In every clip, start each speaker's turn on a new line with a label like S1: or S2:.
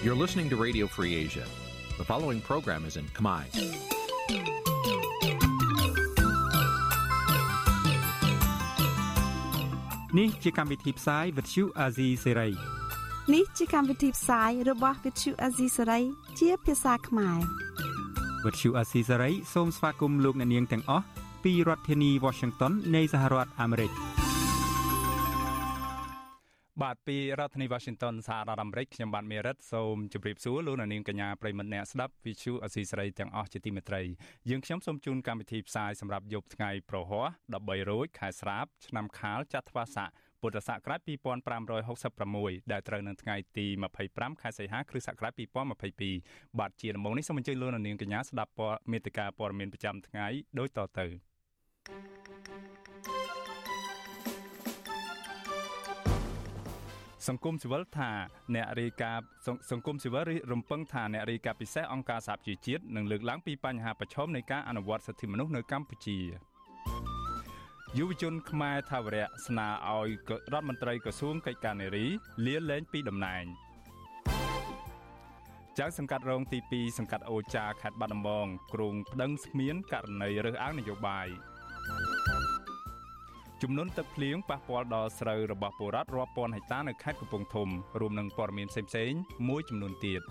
S1: You're listening to Radio Free Asia. The following program is in Khmer.
S2: នេះជាកម្មវិធីផ្សាយ Vuthu Azizi Serai
S3: នេះជាកម្មវិធីផ្សាយរបស់ Vuthu Azizi Serai ជាភាសាខ្មែរ
S2: Vuthu Azizi Serai សូមស្វាគមន៍លោកអ្នកនាងទាំងអស់ពីរដ្ឋធានី Washington នៃសហរដ្ឋអាមេរិក បាទពីរដ្ឋធានី Washington សហរដ្ឋអាមេរិកខ្ញុំបាទមេរិតសូមជម្រាបសួរលោកអ្នកនាងកញ្ញាប្រិមត្តអ្នកស្ដាប់ Vuthu Azizi Serai ទាំងអស់ជាទីមេត្រីយើងខ្ញុំសូមជូនកម្មវិធីផ្សាយសម្រាប់យប់ថ្ងៃប្រហ័ស13រោចខែស្រាបឆ្នាំខាលចត្វាស័កពុទ្ធសករាជ2566ដែលត្រូវនៅថ្ងៃទី25ខែសីហាគ្រិស្តសករាជ2022បាទជាដំបូងនេះសូមអញ្ជើញលោកនាងកញ្ញាស្ដាប់ព័ត៌មានមេតិការព័ត៌មានប្រចាំថ្ងៃដូចតទៅ សង្គមស៊ីវិលថាអ្នករាយការណ៍សង្គមស៊ីវិលរំពឹងថាអ្នករាយការណ៍ពិសេសអង្គការសហប្រជាជាតិនឹងលើកឡើងពីបញ្ហាប្រឈមនៃការអនុវត្តសិទ្ធិមនុស្សនៅកម្ពុជាយុវជនខ្មែរថាវរៈស្នើឲ្យរដ្ឋមន្ត្រីក្រសួងកិច្ចការនារីលាលែងពីតំណែងចៅសង្កាត់រងទី2សង្កាត់អូចាខេត្តបាត់ដំបងគ្រងប្តឹងស្មានករណីរើសអើងនយោបាយ ចំនួនទឹកភ្លៀងប៉ះពាល់ដល់ស្រូវរបស់ពលរដ្ឋរាប់ពាន់ហិកតានៅខេត្តកំពង់ធំរួមនឹងព័ត៌មានផ្សេងៗមួយចំនួនទៀត។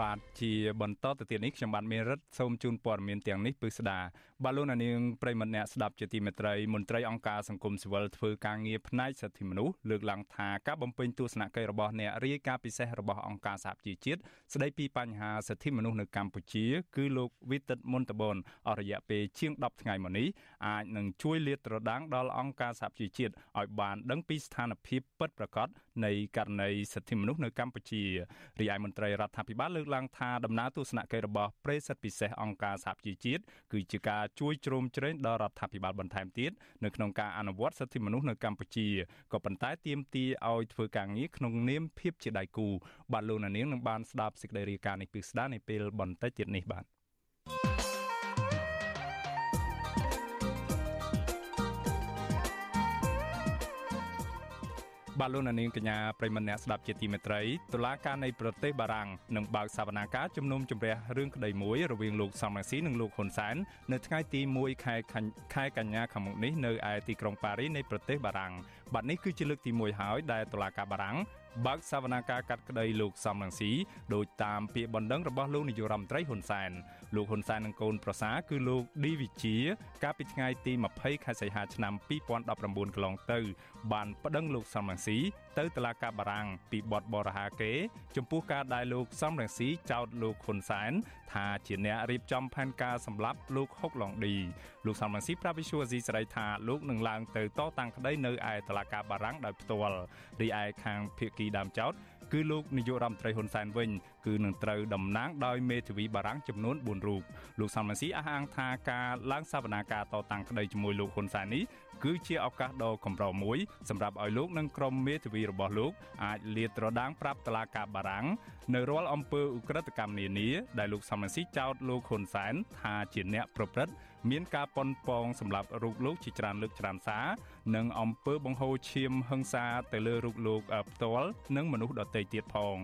S2: បាទជាបន្តទៅទៀតនេះខ្ញុំបាទមេរិតសូមជូនព័ត៌មានទាំងនេះពិស្ដាបាទលោកនាងប្រិមត្តអ្នកស្ដាប់ជាទីមេត្រីមន្ត្រីអង្គការសង្គមស៊ីវិលធ្វើការងារផ្នែកសិទ្ធិមនុស្សលើកឡើងថាការបំពេញទស្សនកិច្ចរបស់អ្នករាយការណ៍ពិសេសរបស់អង្គការសហជីវជាតិស្ដីពីបញ្ហាសិទ្ធិមនុស្សនៅកម្ពុជា គឺលោកវិទិតមុនតបនអស់រយៈពេលជាង10ថ្ងៃមកនេះអាចនឹងជួយលាតត្រដាងដល់អង្គការសហជីវជាតិឲ្យបានដឹងពីស្ថានភាពពិតប្រាកដនៃករណីសិទ្ធិមនុស្សនៅកម្ពុជារីឯមន្ត្រីរដ្ឋាភិបាលលើកឡើងថាដំណើរទស្សនកិច្ចរបស់ប្រេសិតពិសេសអង្គការសហជីវជាតិគឺជាការជួយជ្រោមជ្រែងដល់រដ្ឋាភិបាលបន្ថែមទៀតនៅក្នុងការអនុវត្តសិទ្ធិមនុស្សនៅកម្ពុជាក៏ប៉ុន្តែទាមទារឲ្យធ្វើការងារក្នុងនាមភាពជាដៃគូបាទលោកនាងនឹងបានស្ដាប់សេចក្តីរាយការណ៍នេះពីស្ដារនៅពេលបន្តិចទៀតនេះបាទ បាទលោកនាងកញ្ញាប្រិមម្នាក់ស្ដាប់ជាទីមេត្រីតុលាការនៃប្រទេសបារាំងនឹងបើកសវនាការជំនុំជម្រះរឿងក្តីមួយរវាងលោកសំរងស៊ីនិងលោកហ៊ុនសែននៅថ្ងៃទី1ខែខែកញ្ញាខាងមុខនេះនៅឯទីក្រុងប៉ារីនៃប្រទេសបារាំងបាទនេះគឺជាលើកទី1ហើយដែលតុលាការបារាំង បើកសវនាការកាត់ក្តីលោកសំរងស៊ីដោយតាមពាក្យបណ្ដឹងរបស់លោកនាយរដ្ឋមន្ត្រីហ៊ុនសែនលោកហ៊ុនសែននិងកូនប្រសាគឺលោកឌីវិជា កាលពីថ្ងៃទី20ខែសីហាឆ្នាំ2019កន្លងទៅ បានប្តឹងលោកសំរងស៊ីទៅតុលាការបារាំងពីបទបរិហាកេ ចំពោះការដែលលោកសំរងស៊ីចោទលោកហ៊ុនសែន ថាជាអ្នករៀបចំផែនការសម្លាប់លោកហុកឡុងឌីលោកសំរងស៊ីប្រាប់វិសុវអាស៊ីសេរីថាលោកនឹងឡើងទៅតតាំងក្តីនៅឯតុលាការបារាំងដោយផ្ទាល់រីឯខាងភៀកគីដើមចោត គឺលោកនាយករដ្ឋមន្ត្រីហ៊ុនសែនវិញគឺនឹងត្រូវតំណាងដោយមេធាវីបារាំងចំនួន4រូបលោកសំរងស៊ីអះអាងថាការឡើងសវនាការតតាំងក្តីជាមួយលោកហ៊ុនសែននេះគឺជាឱកាសដ៏កម្រមួយសម្រាប់ឲ្យលោកនិងក្រុមមេធាវីរបស់លោកអាចលាតត្រដាងប្រាប់តឡាការបារាំងនៅរាល់អំពើឧក្រិដ្ឋកម្មនានាដែលលោកសំរងស៊ីចោទលោកហ៊ុនសែនថាជាអ្នកប្រព្រឹត្ត មានការប៉ុនប៉ងសម្រាប់រូបលោកជាច្រើនលើកច្រើនសារនិងអំពើបង្ហូរឈាមហិង្សាទៅលើរូបលោកផ្ទាល់និងមនុស្សដទៃទៀតផង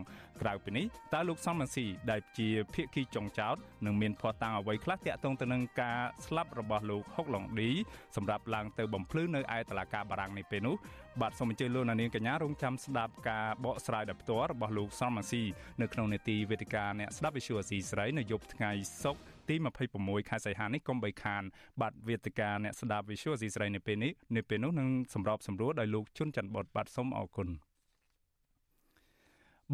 S2: ក្រៅពីនេះតើលោកសំរងស៊ីដែលជាភៀកគីចុងចោតនឹងមានភ័ស្តុតាងអ្វីខ្លះទាក់ទងទៅនឹងការស្លាប់របស់លោកហុកឡុងឌីសម្រាប់ឡើងទៅបំភ្លឺនៅឯតុលាការបារាំងនេះពេលនោះបាទសូមអញ្ជើញលោកនាងកញ្ញារងចាំស្ដាប់ការបកស្រាយដោយផ្ទាល់របស់លោកសំរងស៊ីនៅក្នុងនេតិវេទិកាអ្នកស្ដាប់វិទ្យុអស៊ីស្រីនៅយប់ថ្ងៃសុក្រ ទី26ខែសីហានេះកុំបីខានបាទវេទិកាអ្នកស្ដាប់ Visual ស៊ីស្រីនៅពេលនេះនៅពេលនោះនឹងសម្របសម្រួលដោយលោកជុនច័ន្ទបុតបាទសូមអរគុណ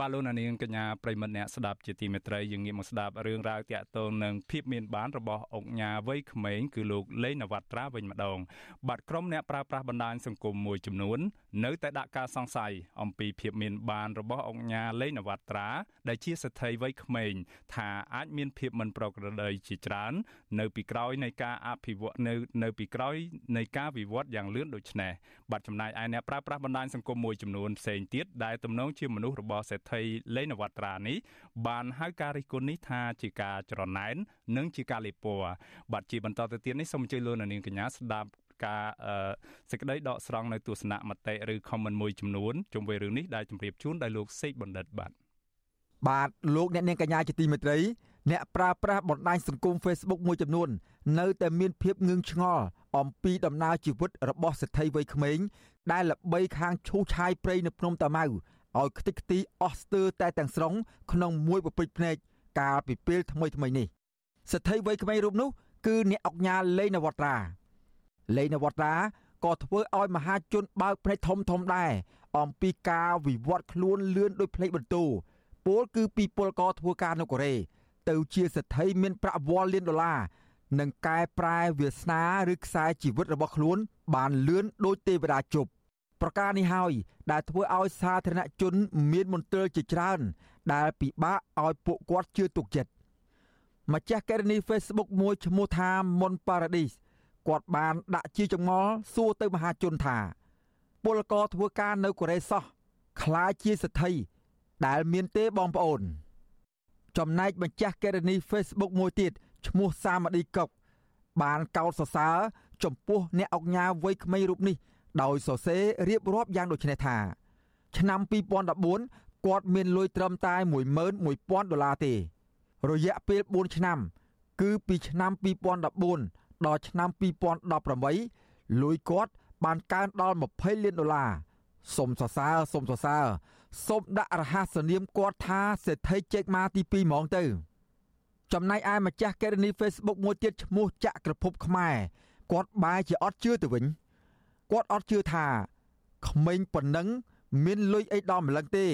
S2: បាទលោកនាងកញ្ញាប្រិមត្តអ្នកស្ដាប់ជាទីមេត្រីយើងងាកមកស្ដាប់រឿងរ៉ាវតាក់ទងនឹងភាពមានបានរបស់អង្គញាវ័យក្មេងគឺលោកលេងនវត្រាវិញម្ដងបាទក្រុមអ្នកប្រើប្រាស់បណ្ដាញសង្គមមួយចំនួន នៅតែដាក់ការសង្ស័យអំពីភាពមានបានរបស់អង្គការលេងនវត្រាដែលជាស្ថិវ័យក្មេងថាអាចមានភាពមិនប្រក្រតីជាច្រើន នៅពីក្រោយនៃការអភិវឌ្ឍនៅនៅពីក្រោយនៃការវិវត្តយ៉ាងលឿនដូចនេះបាត់ចំណាយឯអ្នកប្រើប្រាស់បណ្ដាញសង្គមមួយចំនួនផ្សេងទៀតដែលទំនងជាមនុស្សរបស់សេដ្ឋីលេងនវត្រានេះបានហៅការរិះគន់នេះថាជាការច្រណែននិងជាការលេបពណ៌បាទជាបន្តទៅទៀតនេះសូមអញ្ជើញលោកនាងកញ្ញាស្ដាប់ ការសេចក្តីដកស្រង់នៅទស្សនៈមតិឬ comment មួយចំនួនជុំវិញរឿងនេះដែលជម្រាបជូនដោយលោកសេកបណ្ឌិតបាទ
S4: បាទលោកអ្នកនាងកញ្ញាជាទីមេត្រីអ្នកប្រើប្រាស់បណ្ដាញសង្គម Facebook មួយចំនួន នៅតែមានភាពងឿងឆ្ងល់អំពីដំណើរជីវិតរបស់សេដ្ឋីវ័យក្មេងដែលល្បីខាងឈូសឆាយព្រៃនៅភ្នំតាម៉ៅឲ្យខ្ទេចខ្ទីអស់ស្ទើរតែទាំងស្រុងក្នុងមួយប្រពេចភ្នែកកាលពីពេលថ្មីថ្មីនេះសេដ្ឋីវ័យក្មេងរូបនោះគឺអ្នកអុកញ៉ាលេងនវត្រា លេងនវត្រាក៏ធ្វើឲ្យមហាជនបើកភ្នែកធំធំដែរអំពីការវិវត្តខ្លួនលឿនដោយភ្លេចបន្ទូពលគឺពីពលករធ្វើការនៅកូរ៉េទៅជាសេដ្ឋីមានប្រាក់វ៉លលានដុល្លារនិងកែប្រែវាសនាឬខ្សែជីវិតរបស់ខ្លួន បានលឿនដូចទេវតាជប់ប្រការនេះហើយដែលធ្វើឲ្យសាធារណជនមានមន្ទិលជាច្រើន ដែលពិបាកឲ្យពួកគាត់ជឿទុកចិត្តម្ចាស់កេរនី Facebook មួយឈ្មោះថាមុន Paradise គាត់បានដាក់ជាចងល់សួរទៅមហាជនថា ពលករធ្វើការនៅកូរ៉េសោះខ្លាចជាសទ្ធិដែលមានទេបងប្អូន ចំណែកម្ចាស់កេរនី Facebook មួយទៀតឈ្មោះសាមឌីកុកបានកោតសរសើរចំពោះអ្នកអុកញ៉ាវ័យក្មេងរូបនេះដោយសរសេររៀបរាប់យ៉ាងដូចនេះថាឆ្នាំ2014គាត់មានលុយត្រឹមតែ11000ដុល្លារទេ រយៈពេល4ឆ្នាំ គឺពីឆ្នាំ2014 ដល់ឆ្នាំ2018លុយគាត់បានកើនដល់20លានដុល្លារសុំសរសើរសុំសរសើរសូមដាក់រហស្សនាមគាត់ថាសេដ្ឋីចេកម៉ាទី2ហ្មងទៅ ចំណែកឯម្ចាស់កេរនី Facebook មួយទៀតឈ្មោះចក្រភពខ្មែរគាត់បែរជាអត់ជឿទៅវិញគាត់អត់ជឿថាក្មេងប៉ុណ្ណឹងមានលុយអីដល់ម្លឹងទេ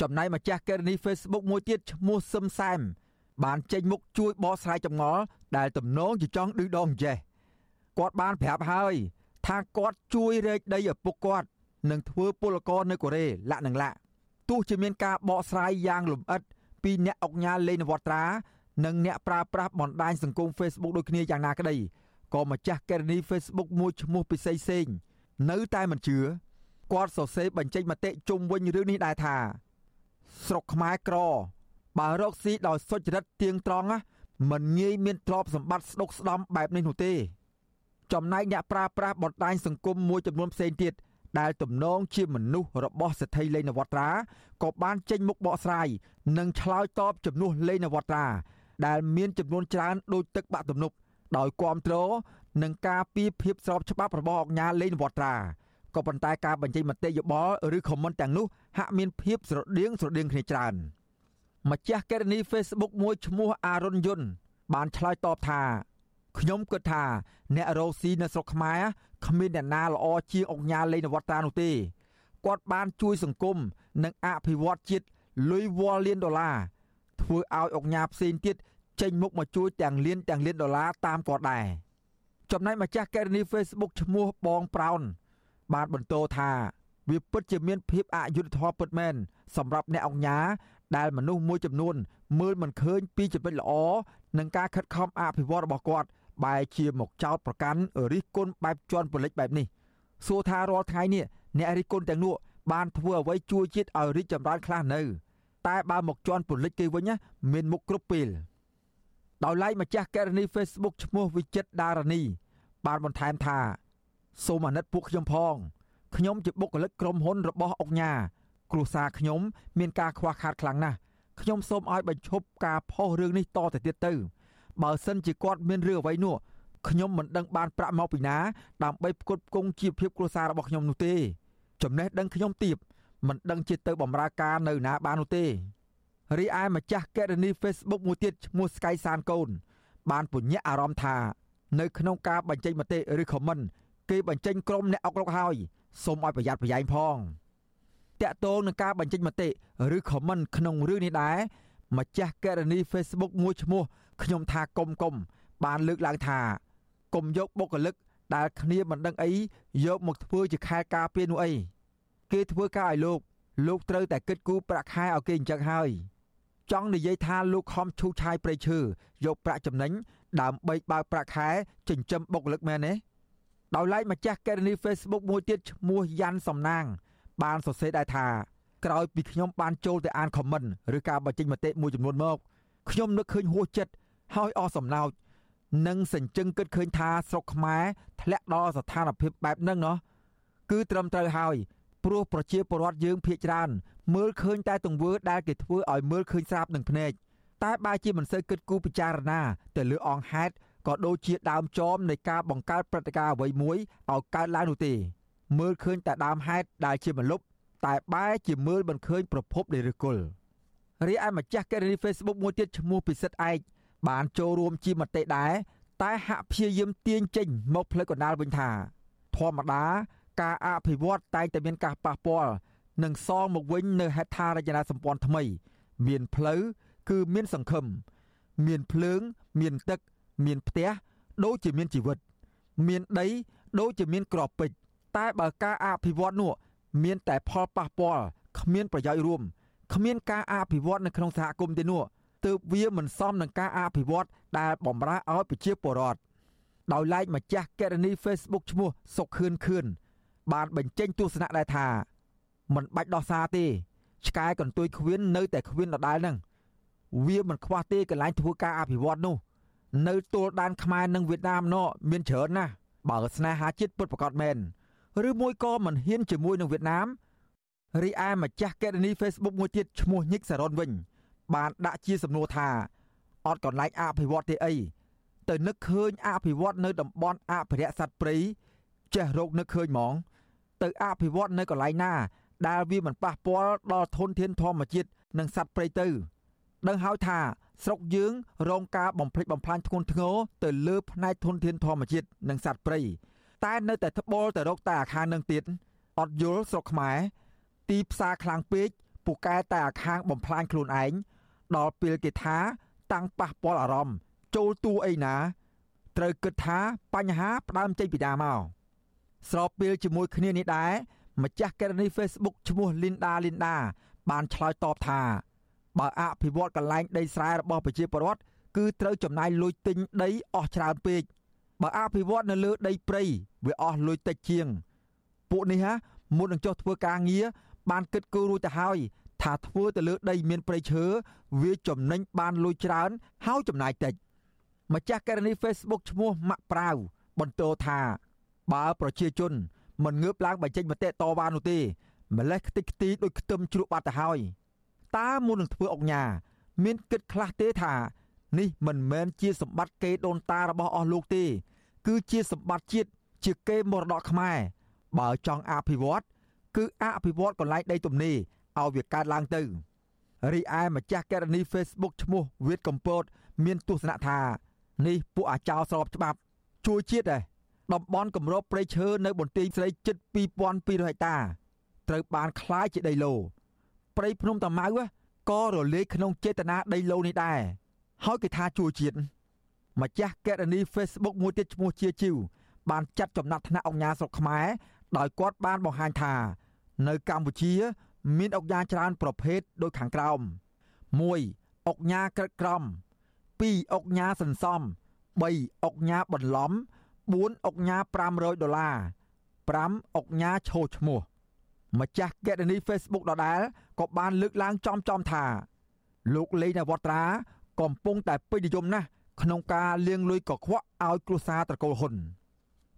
S4: ចំណែកម្ចាស់កេរនី Facebook មួយទៀតឈ្មោះសឹមសែម បានចេញមុខជួយបកស្រាយចម្ងល់ដែលទំនងជាចង់ឌឺដងចេះគាត់បានប្រាប់ហើយថាគាត់ជួយរែកដីឪពុកគាត់និងធ្វើពលករនៅកូរ៉េលាក់នឹងលាក់ទោះជាមានការបកស្រាយយ៉ាងលម្អិតពីអ្នកអុកញ៉ាលេងនវត្រានិងអ្នកប្រើប្រាស់បណ្ដាញសង្គម Facebook ដូចគ្នាយ៉ាងណាក្តីក៏ម្ចាស់កេរនី Facebook មួយឈ្មោះពិសីសេងនៅតែមិនជឿគាត់សរសេរបញ្ចេញមតិជុំវិញរឿងនេះដែរថា ស្រុកខ្មែរក្រ បើរកស៊ីដោយសុចរិតទៀងត្រង់ណាមិនងាយមានទ្រព្យសម្បត្តិស្ដុកស្ដំបែបនេះនោះទេ ចំណែកអ្នកប្រើប្រាស់បណ្ដាញសង្គមមួយចំនួនផ្សេងទៀតដែលទំនងជាមនុស្សរបស់សេដ្ឋីលេងនវត្រាក៏បានចេញមុខបកស្រាយនិងឆ្លើយតបជំនួសលេងនវត្រាដែលមានចំនួនច្រើនដូចទឹកបាក់ទំនប់ដោយគ្រប់គ្រងនឹងការពីភាពស្របច្បាប់របស់អង្គការលេងនវត្រាក៏ប៉ុន្តែការបញ្ចេញមតិយោបល់ឬ comment ទាំងនោះហាក់មានភាពស្រដៀងស្រដៀងគ្នាច្រើន ម្ចាស់កេរនី Facebook មួយឈ្មោះអារុនយុនបានឆ្លើយតបថាខ្ញុំគិតថា អ្នករស់ស៊ីនៅស្រុកខ្មែរគ្មានអ្នកណាល្អជាងអង្គការលេងនវត្តានោះទេគាត់បានជួយសង្គមនិងអភិវឌ្ឍជាតិលុយវ៉លលានដុល្លារធ្វើឲ្យអង្គការផ្សេងទៀតចេញមុខមកជួយទាំងលានទាំងលានដុល្លារតាមគាត់ដែរចំណែកម្ចាស់កេរនី Facebook ឈ្មោះបងប្រោនបានបន្តថា វាពិតជាមានភាពអយុត្តិធម៌ពិតមែនសម្រាប់អ្នកអង្គការ ដែលមនុស្សមួយចំនួនមើលមិនឃើញពីចំណុចល្អនិងការខិតខំអភិវឌ្ឍរបស់គាត់បែរជាមកចោតប្រកាន់រិះគន់បែបជន់ពលិចបែបនេះសួរថារាល់ថ្ងៃនេះអ្នករិះគន់ទាំងនោះបានធ្វើអ្វីជួយជាតិឲ្យរីកចម្រើនខ្លះនៅ តែបើមកជន់ពលិចគេវិញមានមុខគ្រប់ពេលដោយឡែកម្ចាស់កេរនី Facebook ឈ្មោះវិចិត្រដារនី បានបន្ថែមថាសូមអាណិតពួកខ្ញុំផងខ្ញុំជាបុគ្គលិកក្រុមហ៊ុនរបស់អុកញ៉ា គ្រួសារខ្ញុំមានការខ្វះខាតខ្លាំងណាស់ខ្ញុំសូមឲ្យបញ្ឈប់ការផុសរឿងនេះតទៅទៀតទៅ បើសិនជាគាត់មានរឿងអ្វីនោះខ្ញុំមិនដឹងបានប្រាក់មកពីណាដើម្បីផ្គត់ផ្គង់ជីវភាពគ្រួសាររបស់ខ្ញុំនោះទេចំណេះដឹងខ្ញុំទៀបមិនដឹងជាទៅបម្រើការនៅណាបាននោះទេរីឯម្ចាស់កេរនី Facebook មួយទៀតឈ្មោះ Sky សានកូន បានពញ្ញាអារម្មណ៍ថានៅក្នុងការបញ្ចេញមតិឬ comment គេបញ្ចេញក្រុមអ្នកអុករុកហើយសូមឲ្យប្រយ័ត្នប្រយែងផង តាក់ទងនឹងការបញ្ចេញមតិឬ comment ក្នុងរឿងនេះដែរម្ចាស់កេរនី Facebook មួយឈ្មោះខ្ញុំថាកុំកុំបានលើកឡើងថាកុំយកបុគ្គលិកដែលគ្នាមិនដឹងអីយកមកធ្វើជាខែការពារនោះអីគេធ្វើការឲ្យលោក លោកត្រូវតែគិតគូរប្រាក់ខែឲ្យគេអញ្ចឹងហើយចង់និយាយថាលោកខំឈូសឆាយព្រៃឈើយកប្រាក់ចំណេញដើម្បីបើកប្រាក់ខែចិញ្ចឹមបុគ្គលិកមែនទេដោយឡែកម្ចាស់កេរនី Facebook មួយទៀតឈ្មោះយ៉ាន់សំណាង បានសរសេរដែរថាក្រោយពីខ្ញុំបានចូលទៅអានខមមិនឬការបញ្ចេញមតិមួយចំនួនមកខ្ញុំនឹកឃើញហួសចិត្តហើយអស់សំណោចនិងសញ្ជឹងគិតឃើញថាស្រុកខ្មែរធ្លាក់ដល់ស្ថានភាពបែបហ្នឹងណោះគឺត្រឹមត្រូវហើយព្រោះប្រជាពលរដ្ឋយើងភ័យច្រើនមើលឃើញតែទង្វើដែលគេធ្វើឲ្យមើលឃើញស្រាប់នឹងភ្នែកតែបើជាមិនសូវគិតគូរពិចារណាទៅលើអង្គហេតុក៏ដូចជាដើមចមនៃការបង្កើតព្រឹត្តិការណ៍អ្វីមួយឲ្យកើតឡើងនោះទេ មើលឃើញតែដើមហេតុដែលជាមលុបតែបែរជាមើលមិនឃើញប្រភពនៃឫសគល់រីឯម្ចាស់កេរនី Facebook មួយទៀតឈ្មោះពិសិដ្ឋឯកបានចូលរួមជាមតិដែរតែហាក់ព្យាយាមទាញចេញមកផ្លូវកណ្ដាលវិញថា ធម្មតាការអភិវឌ្ឍតែងតែមានការប៉ះពាល់និងសងមកវិញនៅហេដ្ឋារចនាសម្ព័ន្ធថ្មី មានផ្លូវគឺមានសង្ឃឹមមានភ្លើង មានទឹក មានផ្ទះដូចជាមានជីវិត មានដីដូចជាមានក្របពេជ្រ តែបើការអភិវឌ្ឍនោះមានតែផលប៉ះពាល់គ្មានប្រយោជន៍រួមគ្មានការអភិវឌ្ឍនៅក្នុងសហគមន៍ទេនោះទើបវាមិនសមនឹងការអភិវឌ្ឍដែលបំរើឲ្យប្រជាពលរដ្ឋដោយឡែកម្ចាស់កេរនី Facebook ឈ្មោះសុកខឿនខឿនបានបញ្ចេញទស្សនៈដែរថាមិនបាច់ដោះសារទេឆ្កែកន្ទុយខ្វៀននៅតែខ្វៀនដដែលហ្នឹងវាមិនខ្វះទេកន្លែងធ្វើការអភិវឌ្ឍនោះ នៅទល់ដែនខ្មែរនិងវៀតណាមណោមានច្រើនណាស់បើស្នេហាជាតិពិតប្រាកដមែន ឬមួយក៏មិនហ៊ានជាមួយនឹងវៀតណាមរីឯម្ចាស់កេរនី Facebook មួយទៀតឈ្មោះញិកសារ៉ុនវិញ បានដាក់ជាសំណួរថាអត់កន្លែងអភិវឌ្ឍទេអីទៅនឹកឃើញអភិវឌ្ឍនៅតំបន់អភិរក្សសត្វព្រៃចេះរោគនឹកឃើញហ្មង ទៅអភិវឌ្ឍនៅកន្លែងណា ដែលវាមិនប៉ះពាល់ដល់ធនធានធម្មជាតិនិងសត្វព្រៃទៅដឹងហើយថាស្រុកយើងរងការបំផ្លិចបំផ្លាញធ្ងន់ធ្ងរទៅលើផ្នែកធនធានធម្មជាតិនិងសត្វព្រៃ តែនៅតែត្បល់ទៅរកតែអាខាងនឹងទៀតអត់យល់ស្រុកខ្មែរទីផ្សារខ្លាំងពេកពូកែតែអាខាងបំផ្លាញខ្លួនឯងដល់ពេលគេថា តាំងប៉ះពាល់អារម្មណ៍ចូលតួអីណា ត្រូវគិតថាបញ្ហាផ្ដើមចេញពីណាមកស្របពេលជាមួយគ្នានេះដែរម្ចាស់ករណី Facebook ឈ្មោះ Linda Linda បានឆ្លើយតបថាបើអភិវឌ្ឍកន្លែងដីស្រែរបស់ប្រជាពលរដ្ឋគឺត្រូវចំណាយលុយទិញដីអស់ច្រើនពេក បើអភិវឌ្ឍនៅលើដីព្រៃវាអស់លុយតិចជាង ពួកនេះហាមុននឹងចុះធ្វើការងារបានគិតគូររួចទៅហើយថាធ្វើទៅលើដីមានព្រៃឈើវាចំណេញបានលុយច្រើនហើយចំណាយតិចម្ចាស់ករណី Facebook ឈ្មោះម៉ាក់ប្រាវបន្តថាបើប្រជាជនមិនងើបឡើងបញ្ចេញមតិតវ៉ានោះទេម្លេះខ្ទេចខ្ទីដូចខ្ទឹមជ្រក់បាត់ទៅហើយតើមុននឹងធ្វើអុកញ៉ាមានគិតខ្លះទេថា នេះមិនមែនជាសម្បត្តិកេរដូនតារបស់អស់លោកទេ គឺជាសម្បត្តិជាតិជាកេរមរតកខ្មែរបើចង់អភិវឌ្ឍគឺអភិវឌ្ឍកន្លែងដីទំនេរឲ្យវាកើតឡើងទៅរីឯម្ចាស់ករណី Facebook ឈ្មោះវៀតកំពតមានទស្សនៈថានេះពួកអាចោរស្របច្បាប់ ជួយជាតិដែរតំបន់គម្របព្រៃឈើនៅបន្ទាយស្រីជិត2200ហិកតាត្រូវបានคล้ายជាដីឡូព្រៃភ្នំតាម៉ៅក៏រលាយក្នុងចេតនាដីឡូនេះដែរ ហើយគេថាជួយជាតិម្ចាស់កេរនី Facebook មួយទៀតឈ្មោះជាជីវបានចាត់ចំណាត់ថ្នាក់អង្គការស្រុកខ្មែរដោយគាត់បានបង្ហាញថា នៅកម្ពុជា មានអង្គការច្រើនប្រភេទដូចខាងក្រោម1អង្គការក្រិតក្រម2អង្គការសន្សំ3អង្គការបន្លំ4អង្គការ500ដុល្លារ5អង្គការឈោឈ្មោះម្ចាស់កេរនី Facebook ដដែលក៏បានលើកឡើងចំចំថាលោកលេងនវត្រា កំពុងតែពេញនិយមណាស់ក្នុងការលាងលុយកខ្វក់ឲ្យគ្រួសារត្រកូលហ៊ុន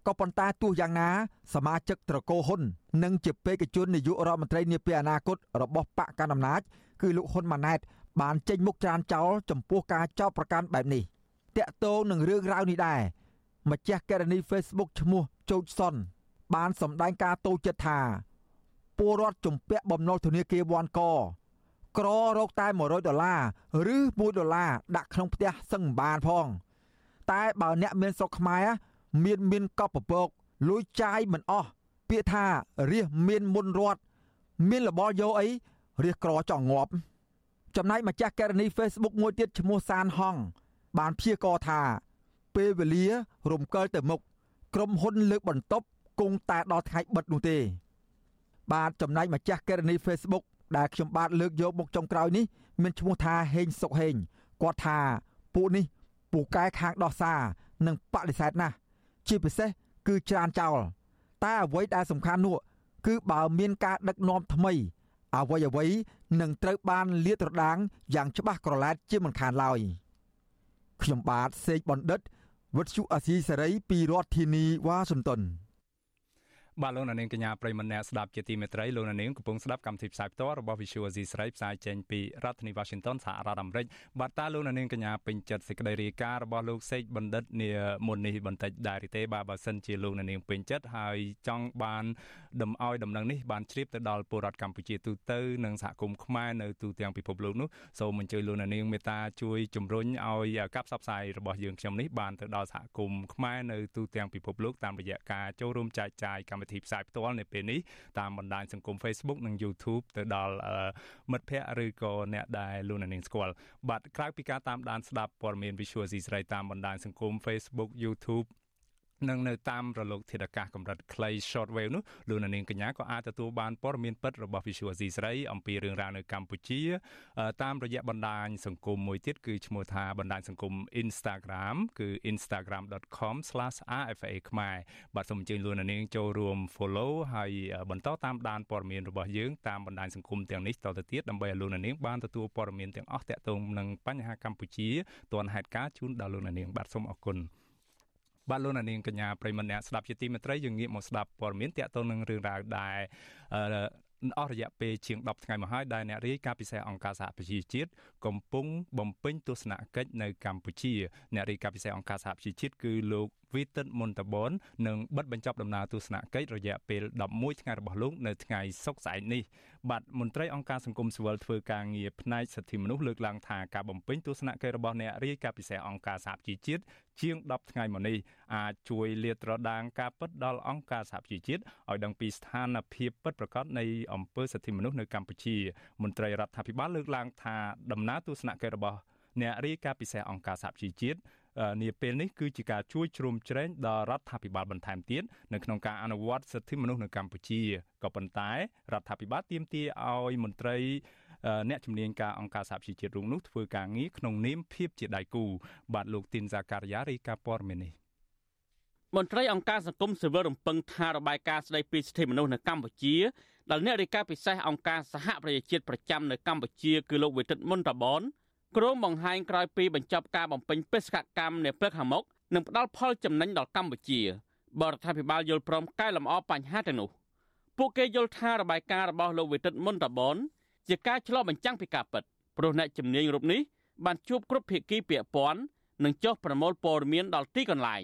S4: ក៏ប៉ុន្តែទោះយ៉ាងណាសមាជិកត្រកូលហ៊ុននិងជាបេក្ខជននាយករដ្ឋមន្ត្រីនាពេលអនាគតរបស់បកកណ្ដាលអំណាចគឺលោកហ៊ុនម៉ាណែត បានចេញមុខច្រានចោលចំពោះការចោទប្រកាន់បែបនេះតាក់ទងនឹងរឿងរ៉ាវនេះដែរម្ចាស់ករណី Facebook ឈ្មោះជោចសុន បានសម្ដែងការតូចចិត្តថាពលរដ្ឋជំពាក់បំណុលធនាគារវ៉ាន់ក ក្ររកតែ100ដុល្លារឬ1ដុល្លារដាក់ក្នុងផ្ទះសឹងមិនបានផង តែបើអ្នកមានស្រុកខ្មែរមានមានកប់ពពកលួយចាយមិនអស់ពាក្យថារះមានមុនរត់មានលបលយោអីរះក្រចង់ងាប់ចំណែកម្ចាស់ករណី Facebook មួយទៀតឈ្មោះសានហងបានព្យាករថាពេលវេលារំកិលទៅមុខក្រុមហ៊ុនលើកបន្ទប់គង់តែដល់ថ្ងៃបិទនោះទេ បាទចំណែកម្ចាស់កេរនី Facebook ដែលខ្ញុំបាទលើកយកមកចុងក្រោយនេះមានឈ្មោះថាហេងសុកហេងគាត់ថាពួកនេះពូកែខាងដោះសារនិងបដិសេធណាស់ជាពិសេសគឺច្រើនចោលតែអ្វីដែលសំខាន់នោះគឺបើមានការដឹកនាំថ្មី អ្វីអ្វីនឹងត្រូវបានលាតត្រដាងយ៉ាងច្បាស់ក្រឡែតជាមិនខានឡើយខ្ញុំបាទសេកបណ្ឌិតវុទ្ធុអាស៊ីសេរីពីរដ្ឋធានីវ៉ាស៊ីនតោន
S2: បាទលោកនាងកញ្ញាប្រិមម្នាក់ស្ដាប់ជាទីមេត្រីលោកនាងកំពុងស្ដាប់កម្មវិធីផ្សាយផ្ទាល់របស់ Visual Asia ស្រីផ្សាយចេញពីរដ្ឋធានី Washington សហរដ្ឋអាមេរិកបាទតើលោកនាងកញ្ញាពេញចិត្តសេចក្តីរាយការណ៍របស់លោកសេកបណ្ឌិតនាមុននេះបន្តិចដែរទេបាទបើសិនជាលោកនាងពេញចិត្តហើយចង់បានដំឲ្យដំណឹងនេះបានជ្រាបទៅដល់ពលរដ្ឋកម្ពុជាទូទៅនិងសហគមន៍ខ្មែរនៅទូទាំងពិភពលោកនោះសូមអញ្ជើញលោកនាងមេត្តាជួយជំរុញឲ្យការផ្សព្វផ្សាយរបស់យើងខ្ញុំនេះបានទៅដល់សហគមន៍ខ្មែរនៅទូទាំងពិភពលោកតាមរយៈការចូលរួមចែកចាយកម្មវិធីផ្សាយផ្ទាល់នៅពេលនេះតាមបណ្ដាញសង្គម Facebook និង YouTube ទៅដល់មិត្តភ័ក្តិឬក៏អ្នកដែលលោកនាងស្គាល់បាទក្រៅពីការតាមដានស្ដាប់ព័ត៌មាន Visual C ស្រីតាមបណ្ដាញសង្គម Facebook YouTube និងនៅតាមរលកធាតុអាកាសកម្រិតខ្លី short wave នោះលោកនាងកញ្ញាក៏អាចទទួលបានព័ត៌មានពិតរបស់ Visual C ស្រីអំពីរឿងរ៉ាវនៅកម្ពុជា តាមរយៈបណ្ដាញសង្គមមួយទៀតគឺឈ្មោះថាបណ្ដាញសង្គម Instagram គឺ instagram.com/rfa ខ្មែរបាទសូមអញ្ជើញលោកនាងចូលរួម follow ហើយបន្តតាមដានព័ត៌មានរបស់យើងតាមបណ្ដាញសង្គមទាំងនេះតទៅទៀតដើម្បីឲ្យលោកនាងបានទទួលព័ត៌មានទាំងអស់ទាក់ទងនឹងបញ្ហាកម្ពុជាទាន់ហេតុការណ៍ជូនដល់លោកនាងបាទសូមអរគុណ បាទលោកនាងកញ្ញាប្រិមម្នាក់ស្ដាប់ជាទីមេត្រីយើងងាកមកស្ដាប់ព័ត៌មានតាក់ទងនឹងរឿងរ៉ាវដែលអស់រយៈពេលជាង10ថ្ងៃមកហើយដែលអ្នករាយការណ៍ពិសេសអង្គការសហប្រជាជាតិកំពុងបំពេញទស្សនកិច្ចនៅកម្ពុជាអ្នករាយការណ៍ពិសេសអង្គការសហប្រជាជាតិគឺលោកវីតិតមុនតបននឹងបិទបញ្ចប់ដំណើរទស្សនកិច្ចរយៈពេល11ថ្ងៃរបស់លោកនៅថ្ងៃសុក្រស្អែកនេះបាទមន្ត្រីអង្គការសង្គមស៊ីវិលធ្វើការងារផ្នែកសិទ្ធិមនុស្សលើកឡើងថាការបំពេញទស្សនកិច្ចរបស់អ្នករាយការណ៍ពិសេសអង្គការសហប្រជាជាតិជាង10ថ្ងៃមកនេះអាចជួយលាតត្រដាងការពិតដល់អង្គការសហប្រជាជាតិឲ្យដឹងពីស្ថានភាពពិតប្រាកដនៃអំពើសិទ្ធិមនុស្សនៅកម្ពុជាមន្ត្រីរដ្ឋាភិបាលលើកឡើងថាដំណើរទស្សនកិច្ចរបស់អ្នករាយការណ៍ពិសេសអង្គការសហប្រជាជាតិ នាពេលនេះគឺជាការជួយជ្រោមជ្រែងដល់រដ្ឋាភិបាលបន្ថែមទៀតនៅក្នុងការអនុវត្តសិទ្ធិមនុស្សនៅកម្ពុជាក៏ប៉ុន្តែរដ្ឋាភិបាលទាមទារឲ្យមន្ត្រីអ្នកជំនាញការអង្គការសហប្រជាជាតិរុងនោះធ្វើការងារក្នុងនាមភាពជាដៃគូបាទលោកទីនសាការីយ៉ារីកាព័រមេនេះ
S5: មន្ត្រីអង្គការសង្គមស៊ីវិលរំពឹងថារបាយការណ៍ស្តីពីសិទ្ធិមនុស្សនៅកម្ពុជាដែលអ្នករាយការណ៍ពិសេសអង្គការសហប្រជាជាតិប្រចាំនៅកម្ពុជាគឺលោកវិទិតមុនតាបន គ្រោងបង្ហាញក្រោយពីបញ្ចប់ការបំពេញបេសកកម្មនៅព្រឹកខាងមុខនឹងផ្ដល់ផលចំណេញដល់កម្ពុជាបរដ្ឋាភិបាលយល់ព្រមកែលម្អបញ្ហាទាំងនោះពួកគេយល់ថារបាយការណ៍របស់លោកវិទិតមុនតាបនជាការឆ្លុះបញ្ចាំងពីការពិតព្រោះអ្នកជំនាញរូបនេះបានជួបគ្រប់ភាគីពាក់ព័ន្ធនិងចុះប្រមូលព័ត៌មានដល់ទីកន្លែង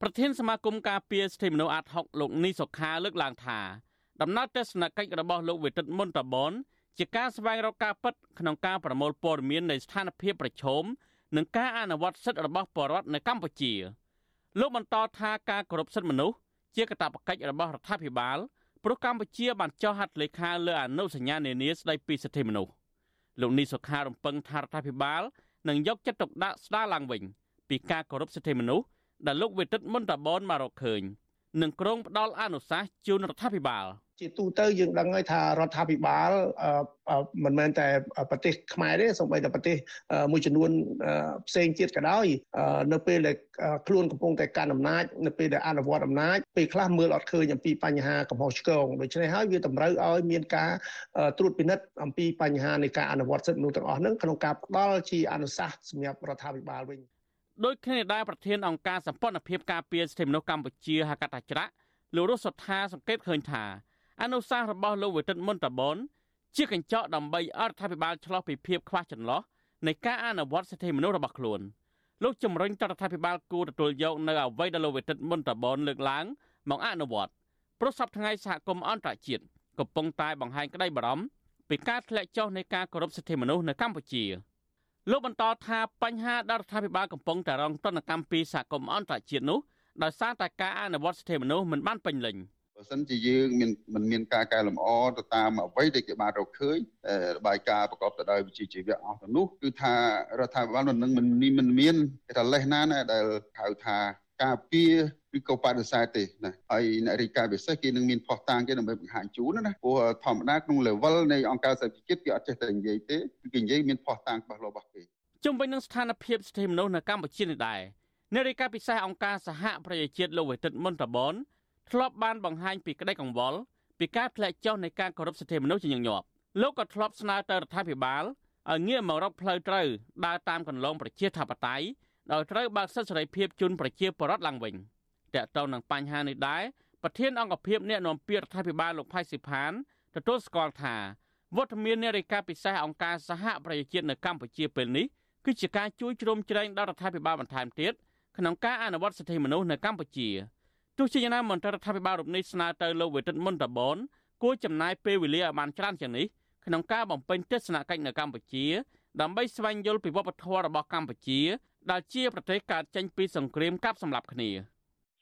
S5: ប្រធានសមាគមការពារសិទ្ធិមនុស្សអាត់ហុកលោកនីសុខាលើកឡើងថាដំណើរទស្សនកិច្ចរបស់លោកវិទិតមុនតាបន ជាការស្វែងរកការពិតក្នុងការប្រមូលព័ត៌មាននៃស្ថានភាពប្រឈមនិងការអនុវត្តសិទ្ធិរបស់ប្រជាពលរដ្ឋនៅកម្ពុជាលោកបន្តថាការគោរពសិទ្ធិមនុស្សជាកាតព្វកិច្ចរបស់រដ្ឋាភិបាលព្រោះកម្ពុជាបានចុះហត្ថលេខាលើអនុសញ្ញានានាស្តីពីសិទ្ធិមនុស្សលោកនីសុខារំពឹងថារដ្ឋាភិបាលនឹងយកចិត្តទុកដាក់ស្ដារឡើងវិញពីការគោរពសិទ្ធិមនុស្សដែលលោកវេទិតមុនតាបនមករកឃើញ និងក្រុងផ្ដាល់អនុសាសន៍ជូនរដ្ឋាភិបាល។
S6: ជាទូទៅយើងដឹងហើយថារដ្ឋាភិបាលមិនមែនតែប្រទេសខ្មែរទេសូម្បីតែប្រទេសមួយចំនួនផ្សេងទៀតក៏ដោយនៅពេលដែលខ្លួនកំពុងតែកាន់អំណាចនៅពេលដែលអនុវត្តអំណាចពេលខ្លះមើលអត់ឃើញអំពីបញ្ហាកំហុសឆ្គងដូច្នេះហើយវាតម្រូវឲ្យមានការត្រួតពិនិត្យអំពីបញ្ហានៃការអនុវត្តសិទ្ធិមនុស្សទាំងអស់ហ្នឹងក្នុងការផ្ដល់ជាអនុសាសន៍សម្រាប់រដ្ឋាភិបាលវិញ
S5: ដោយគ្នាដែរប្រធានអង្គការសម្ព័ន្ធភាពការពារសិទ្ធិមនុស្សកម្ពុជាហកតាច្រាក់លោករស់សុថាសង្កេតឃើញថា អនុសាសន៍របស់លោកវិទិតមុនតាបនជាកញ្ចក់ដើម្បីអរដ្ឋាភិបាលឆ្លោះពីភាពខ្វះចន្លោះនៃការអនុវត្តសិទ្ធិមនុស្សរបស់ខ្លួនលោកជំរុញតរដ្ឋាភិបាលគួរទទួលយកនៅអ្វីដែលលោកវិទិតមុនតាបនលើកឡើងមកអនុវត្តព្រោះសប្តាហ៍សហគមន៍អន្តរជាតិកំពុងតែបង្ហាញក្តីបារម្ភពីការធ្លាក់ចុះនៃការគោរពសិទ្ធិមនុស្សនៅកម្ពុជា លោកបន្តថាបញ្ហាដែលរដ្ឋាភិបាលកំពុងតែរងទណ្ឌកម្មពីសហគមន៍អន្តរជាតិនោះដោយសារតែការអនុវត្តសិទ្ធិមនុស្សមិនបានពេញលេញ។
S7: បើសិនជាយើងមានមិនមានការកែលម្អទៅតាមអ្វីដែលគេបានរកឃើញរបាយការណ៍ប្រកបទៅដោយវិជ្ជាជីវៈអស់ទៅនោះគឺថារដ្ឋាភិបាលមិននឹងមិនមានគេថាលេសណាណាដែលហៅថា ការពារឬក៏បដិសេធទេណាហើយអ្នករាយការណ៍ពិសេសគេនឹងមានផុសតាងគេដើម្បីបង្ហាញជូនណាព្រោះធម្មតាក្នុង level នៃអង្គការសហជីវជាតិគេអត់ចេះតែនិយាយទេគឺគេនិយាយមានផុសតាងច្បាស់លាស់របស់គេ
S5: ជុំវិញនឹងស្ថានភាពសិទ្ធិមនុស្សនៅកម្ពុជានេះដែរអ្នករាយការណ៍ពិសេសអង្គការសហប្រជាជាតិលោកវិទិតមុនតបនធ្លាប់បានបង្ហាញពីក្តីកង្វល់ពីការធ្លាក់ចុះនៃការគោរពសិទ្ធិមនុស្សជាញឹកញាប់លោកក៏ធ្លាប់ស្នើទៅរដ្ឋាភិបាលឲ្យងាកមករកផ្លូវត្រូវដើរតាមកន្លងប្រជាធិបតេយ្យ ដោយត្រូវបើកសិទ្ធិសេរីភាពជូនប្រជាពលរដ្ឋឡើងវិញតើតើនឹងបញ្ហានេះដែរប្រធានអង្គភិបអ្នកនាំពាក្យរដ្ឋាភិបាលលោកផៃស៊ីផានទទួលស្គាល់ថាវត្តមាននារីកាពិសេសអង្គការសហប្រជាជាតិនៅកម្ពុជាពេលនេះគឺជាការជួយជ្រោមជ្រែងដល់រដ្ឋាភិបាលបន្ថែមទៀតក្នុងការអនុវត្តសិទ្ធិមនុស្សនៅកម្ពុជាទោះជាយ៉ាងណាមន្ត្រីរដ្ឋាភិបាលរូបនេះស្នើទៅលោកវិទិតមុនតបនគួរចំណាយពេលវេលាឲ្យបានច្រើនជាងនេះក្នុងការបំពេញទស្សនកិច្ចនៅកម្ពុជាដើម្បីស្វែងយល់ពីវប្បធម៌របស់កម្ពុជា ដែលជាប្រទេសកើតចេញពីសង្គ្រាមកាប់សម្លាប់គ្នា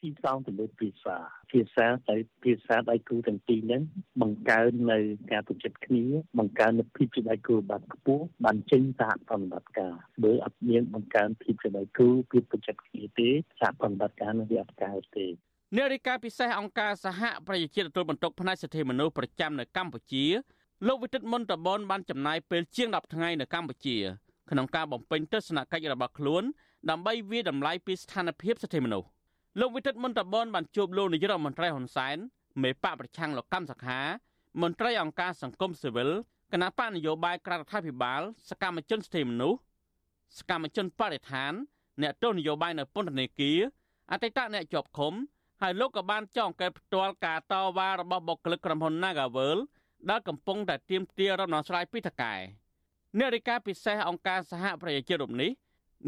S8: ទីផ្សារទៅលើភាសាភាសាទៅភាសាដៃគូទាំងពីរហ្នឹងបង្កើននៅការប្រជិតគ្នា បង្កើននូវភាពជាដៃគូបាត់ខ្ពស់បានចេញសហប្រតិបត្តិការបើអត់មានបង្កើនភាពជាដៃគូភាពប្រជិតគ្នាទេសហប្រតិបត្តិការនឹងវាអត់កើតទេ
S5: នារីកាពិសេសអង្គការសហប្រជាជាតិទទួលបន្ទុកផ្នែកសិទ្ធិមនុស្សប្រចាំនៅកម្ពុជាលោកវិទិតមុនតបនបានចំណាយពេលជាង10ថ្ងៃនៅកម្ពុជា ក្នុងការបំពេញទស្សនកិច្ចរបស់ខ្លួនដើម្បីវាតម្លៃពីស្ថានភាពសិទ្ធិមនុស្សលោកវិទិតមុនតបនបានជួបលោកនាយរដ្ឋមន្ត្រីហ៊ុនសែនមេបកប្រឆាំងលោកកម្មសខា មន្ត្រីអង្គការសង្គមស៊ីវិលគណៈបកនយោបាយក្រៅរដ្ឋាភិបាល សកម្មជនសិទ្ធិមនុស្សសកម្មជនបរិស្ថាន អ្នកទស្សនយោបាយនៅពន្ធនាគារអតីតអ្នកជាប់ឃុំហើយលោកក៏បានចងកេតផ្ទាល់ការតវ៉ារបស់បុគ្គលិកក្រុមហ៊ុន Nagavel ដែលកំពុងតែទាមទាររំដោះស្រាយពីតកែ អ្នករាយការណ៍ពិសេសអង្គការសហប្រជាជាតិរូបនេះ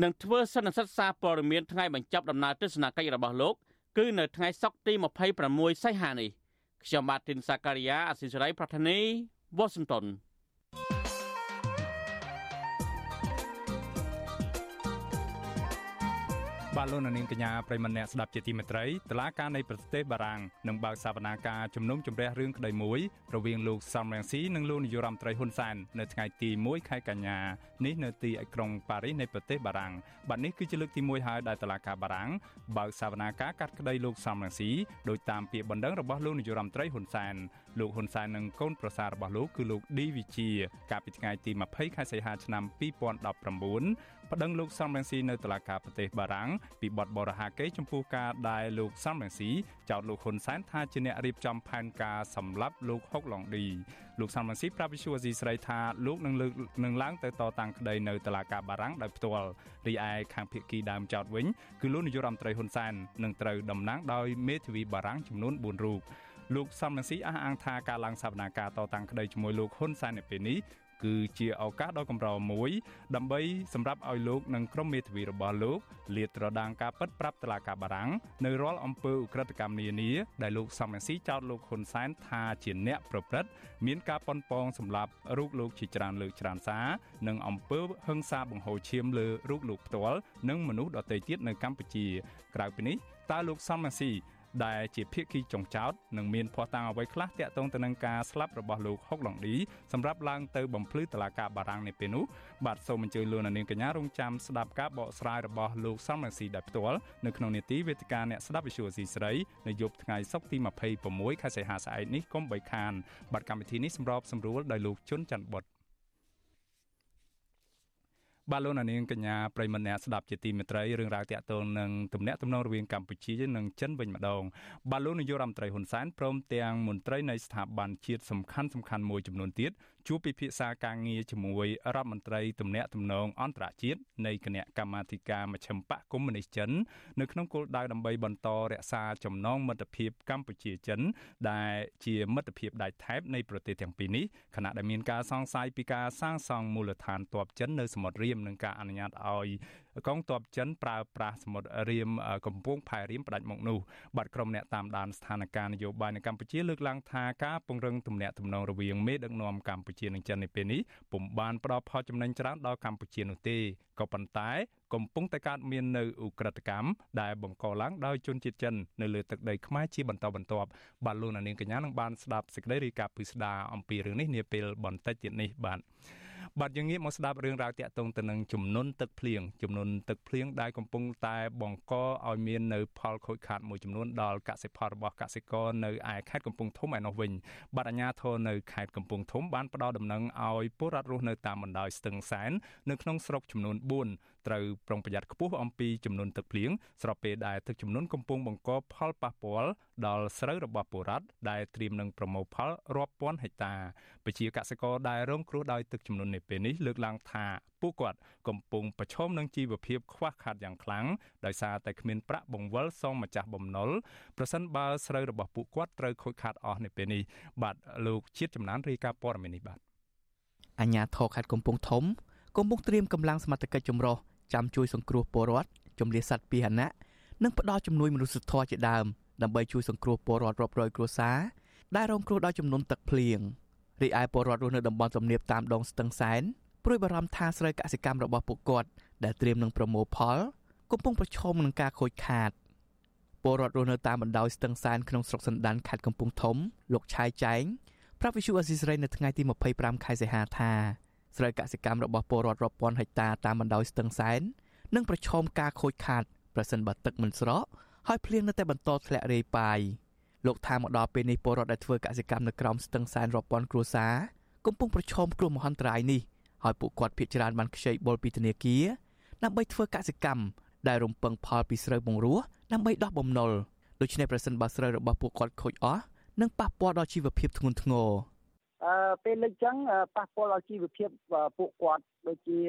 S5: នឹងធ្វើសន្និសីទសារព័ត៌មានថ្ងៃបញ្ចប់ដំណើរទស្សនកិច្ចរបស់លោកគឺនៅថ្ងៃសុក្រទី26សីហានេះខ្ញុំបាទទីនសាការីយ៉ាអសិសរីប្រធានីវ៉ាស៊ីនតោន
S2: បាទលោកនាងកញ្ញាប្រិមម្នាក់ស្ដាប់ជាទីមេត្រីតឡាការនៃប្រទេសបារាំងនឹងបើកសវនាការជំនុំជម្រះរឿងក្តីមួយរវាងលោកសំរងស៊ីនិងលោកនាយរដ្ឋមន្ត្រីហ៊ុនសែននៅថ្ងៃទី1ខែកញ្ញានេះនៅទីក្រុងប៉ារីសនៃប្រទេសបារាំងបាទនេះគឺជាលើកទី1ហើយដែលតឡាការបារាំងបើកសវនាការកាត់ក្តីលោកសំរងស៊ីដោយតាមពាក្យបណ្ដឹងរបស់លោកនាយរដ្ឋមន្ត្រីហ៊ុនសែនលោកហ៊ុនសែននិងកូនប្រសាររបស់លោកគឺលោកឌីវិជាកាលពីថ្ងៃទី20ខែសីហាឆ្នាំ2019 ប្តឹងលោកសំរងស៊ីនៅតុលាការប្រទេសបារាំងពីបទបរិហាកេចំពោះការដែលលោកសំរងស៊ីចោទលោកហ៊ុនសែនថាជាអ្នករៀបចំផែនការសម្លាប់លោកហុកឡុងឌីលោកសំរងស៊ីប្រាប់វិសុវអាស៊ីស្រីថាលោកនឹងលើកនឹងឡើងទៅតតាំងក្តីនៅតុលាការបារាំងដោយផ្ទាល់រីឯខាងភៀកគីដើមចោទវិញគឺលោកនាយរដ្ឋមន្ត្រីហ៊ុនសែននឹងត្រូវតំណាងដោយមេធាវីបារាំងចំនួន4រូបលោកសំរងស៊ីអះអាងថាការឡើងសវនាការតតាំងក្តីជាមួយលោកហ៊ុនសែននៅពេលនេះ គឺជាឱកាសដ៏កម្រមួយ ដើម្បីសម្រាប់ឲ្យលោកនិងក្រុមមេធាវីរបស់លោកលាតត្រដាងការពិតប្រាប់តុលាការបារាំងនៅរាល់អំពើឧក្រិដ្ឋកម្មនានាដែលលោកសំរងស៊ីចោទលោកហ៊ុនសែនថាជាអ្នកប្រព្រឹត្តមានការប៉ុនប៉ងសម្រាប់រូបលោកជាច្រើនលើកច្រើនសារនិងអំពើហិង្សាបង្ហូរឈាមលើរូបលោកផ្ទាល់និងមនុស្សដទៃទៀតនៅកម្ពុជា ក្រៅពីនេះតើលោកសំរងស៊ី ដែលជាភាគីចុងចោតនឹងមានភ័ស្តុតាងអ្វីខ្លះតាក់ទងទៅនឹងការស្លាប់របស់លោកហុកឡុងឌីសម្រាប់ឡើងទៅបំភ្លឺតឡាការបារាំងនៅពេលនោះបាទសូមអញ្ជើញលោកនាងកញ្ញារងចាំស្ដាប់ការបកស្រាយរបស់លោកសំរងស៊ីដោយផ្ទាល់នៅក្នុងនេតិវេទិកាអ្នកស្ដាប់វិទ្យុអស៊ីស្រីនៅយប់ថ្ងៃសុក្រទី26ខែសីហាស្អែកនេះកុំបីខានបាទកម្មវិធីនេះសម្របសម្រួលដោយលោកជុនច័ន្ទបុត្រ បាទលោកនាងកញ្ញាប្រិមម្នាក់ស្ដាប់ជាទីមេត្រីរឿងរ៉ាវតាក់ទងនឹងទំនាក់ទំនងរវាងកម្ពុជានិងចិនវិញម្ដងបាទលោកនាយករដ្ឋមន្ត្រីហ៊ុនសែនព្រមទាំងមន្ត្រីនៃស្ថាប័នជាតិសំខាន់សំខាន់មួយចំនួនទៀត ជួបពិភាក្សាការងារជាមួយរដ្ឋមន្ត្រីទំនាក់ទំនងអន្តរជាតិនៃគណៈកម្មាធិការមជ្ឈិមបកកុម្មុយនីសចិននៅក្នុងគោលដៅដើម្បីបន្តរក្សាចំណងមិត្តភាពកម្ពុជាចិន ដែលជាមិត្តភាពដៃថែបនៃប្រទេសទាំងពីរនេះខណៈដែលមានការសង្ស័យពីការសាងសង់មូលដ្ឋានទ័ពចិននៅសមុទ្ររៀមនិងការអនុញ្ញាតឲ្យ កងទ័ពចិនប្រើប្រាស់សមុទ្ររៀមកំពង់ផែរៀមផ្ដាច់មុខនោះបាត់ក្រុមអ្នកតាមដានស្ថានភាពនយោបាយនៅកម្ពុជាលើកឡើងថាការពង្រឹងទំនាក់ទំនងរវាងមេដឹកនាំកម្ពុជានិងចិននៅពេលនេះពុំបានផ្ដល់ផលចំណេញច្រើនដល់កម្ពុជានោះទេក៏ប៉ុន្តែកំពុងតែកើតមាននៅឧក្រិដ្ឋកម្មដែលបង្កឡើងដោយជនជាតិចិននៅលើទឹកដីខ្មែរជាបន្តបន្ទាប់បាទលោកនាងកញ្ញានឹងបានស្ដាប់សេចក្តីរាយការណ៍ពិស្ដារអំពីរឿងនេះនាពេលបន្តិចទៀតនេះបាទ បាទយើងងាកមកស្ដាប់រឿងរ៉ាវតាក់ទងទៅនឹងចំនួនទឹកភ្លៀងចំនួនទឹកភ្លៀងដែលកំពុងតែបង្កឲ្យមាននៅផលខូចខាតមួយចំនួនដល់កសិផលរបស់កសិករនៅឯខេត្តកំពង់ធំឯនោះវិញបាទអាជ្ញាធរនៅខេត្តកំពង់ធំបានផ្ដល់ដំណឹងឲ្យពលរដ្ឋរស់នៅតាមបណ្ដោយស្ទឹងសែននៅក្នុងស្រុកចំនួន4 ត្រូវប្រុងប្រយ័ត្នខ្ពស់អំពីចំនួនទឹកភ្លៀងស្របពេលដែលទឹកចំនួនកំពុងបង្កផលប៉ះពាល់ដល់ស្រូវរបស់ពលរដ្ឋដែលត្រៀមនឹងប្រមូលផលរាប់ពាន់ហិកតាពជាកសិករដែលរងគ្រោះដោយទឹកចំនួននេះពេលនេះលើកឡើងថាពួកគាត់កំពុងប្រឈមនឹងជីវភាពខ្វះខាតយ៉ាងខ្លាំងដោយសារតែគ្មានប្រាក់បង្វិលសងម្ចាស់បំណុលប្រសិនបើស្រូវរបស់ពួកគាត់ត្រូវខូចខាតអស់នៅពេលនេះបាទលោកជាតិចំណានរាយការណ៍ព័ត៌មាននេះបាទ
S9: អញ្ញាធរខេត្តកំពង់ធំ កំពុងត្រៀមកម្លាំងសមត្ថកិច្ចចម្រុះ ចាំជួយសង្គ្រោះពលរដ្ឋជំនះសត្វពាហនៈនិងផ្ដល់ជំនួយមនុស្សធម៌ជាដើមដើម្បីជួយសង្គ្រោះពលរដ្ឋរាប់រយគ្រួសារដែលរងគ្រោះដោយចំនួនទឹកភ្លៀងរីឯពលរដ្ឋរស់នៅតំបន់ទំនាបតាមដងស្ទឹងសែនព្រួយបារម្ភថាស្រូវកសិកម្មរបស់ពួកគាត់ដែលត្រៀមនឹងប្រមូលផល កំពុងប្រឈមនឹងការខូចខាតពលរដ្ឋរស់នៅតាមបណ្ដោយស្ទឹងសែនក្នុងស្រុកសណ្ដានខេត្តកំពង់ធំលោកឆាយចែងប្រាប់វិសុអេស៊ីសរ៉ៃនៅថ្ងៃទី25ខែសីហាថា ស្រូវកសិកម្មរបស់ពលរដ្ឋរាប់ពាន់ហិកតាតាមបណ្ដោយស្ទឹងសែននឹងប្រឈមការខូចខាតប្រសិនបើទឹកមិនស្រកហើយភ្លៀងនៅតែបន្តធ្លាក់រាយប៉ាយលោកថាមកដល់ពេលនេះពលរដ្ឋដែលធ្វើកសិកម្មនៅក្រោមស្ទឹងសែនរាប់ពាន់គ្រួសារកំពុងប្រឈមគ្រោះមហន្តរាយនេះហើយពួកគាត់ភ័យច្រើនបានខ្ចីបុលពីធនាគារដើម្បីធ្វើកសិកម្មដែលរំពឹងផលពីស្រូវបង្រួសដើម្បីដោះបំណុលដូច្នេះប្រសិនបើស្រូវរបស់ពួកគាត់ខូចអស់នឹងប៉ះពាល់ដល់ជីវភាពធ្ងន់ធ្ងរ
S10: អឺពេលលើកចឹងប៉ះពាល់ដល់ជីវភាពពួកគាត់ដូចជា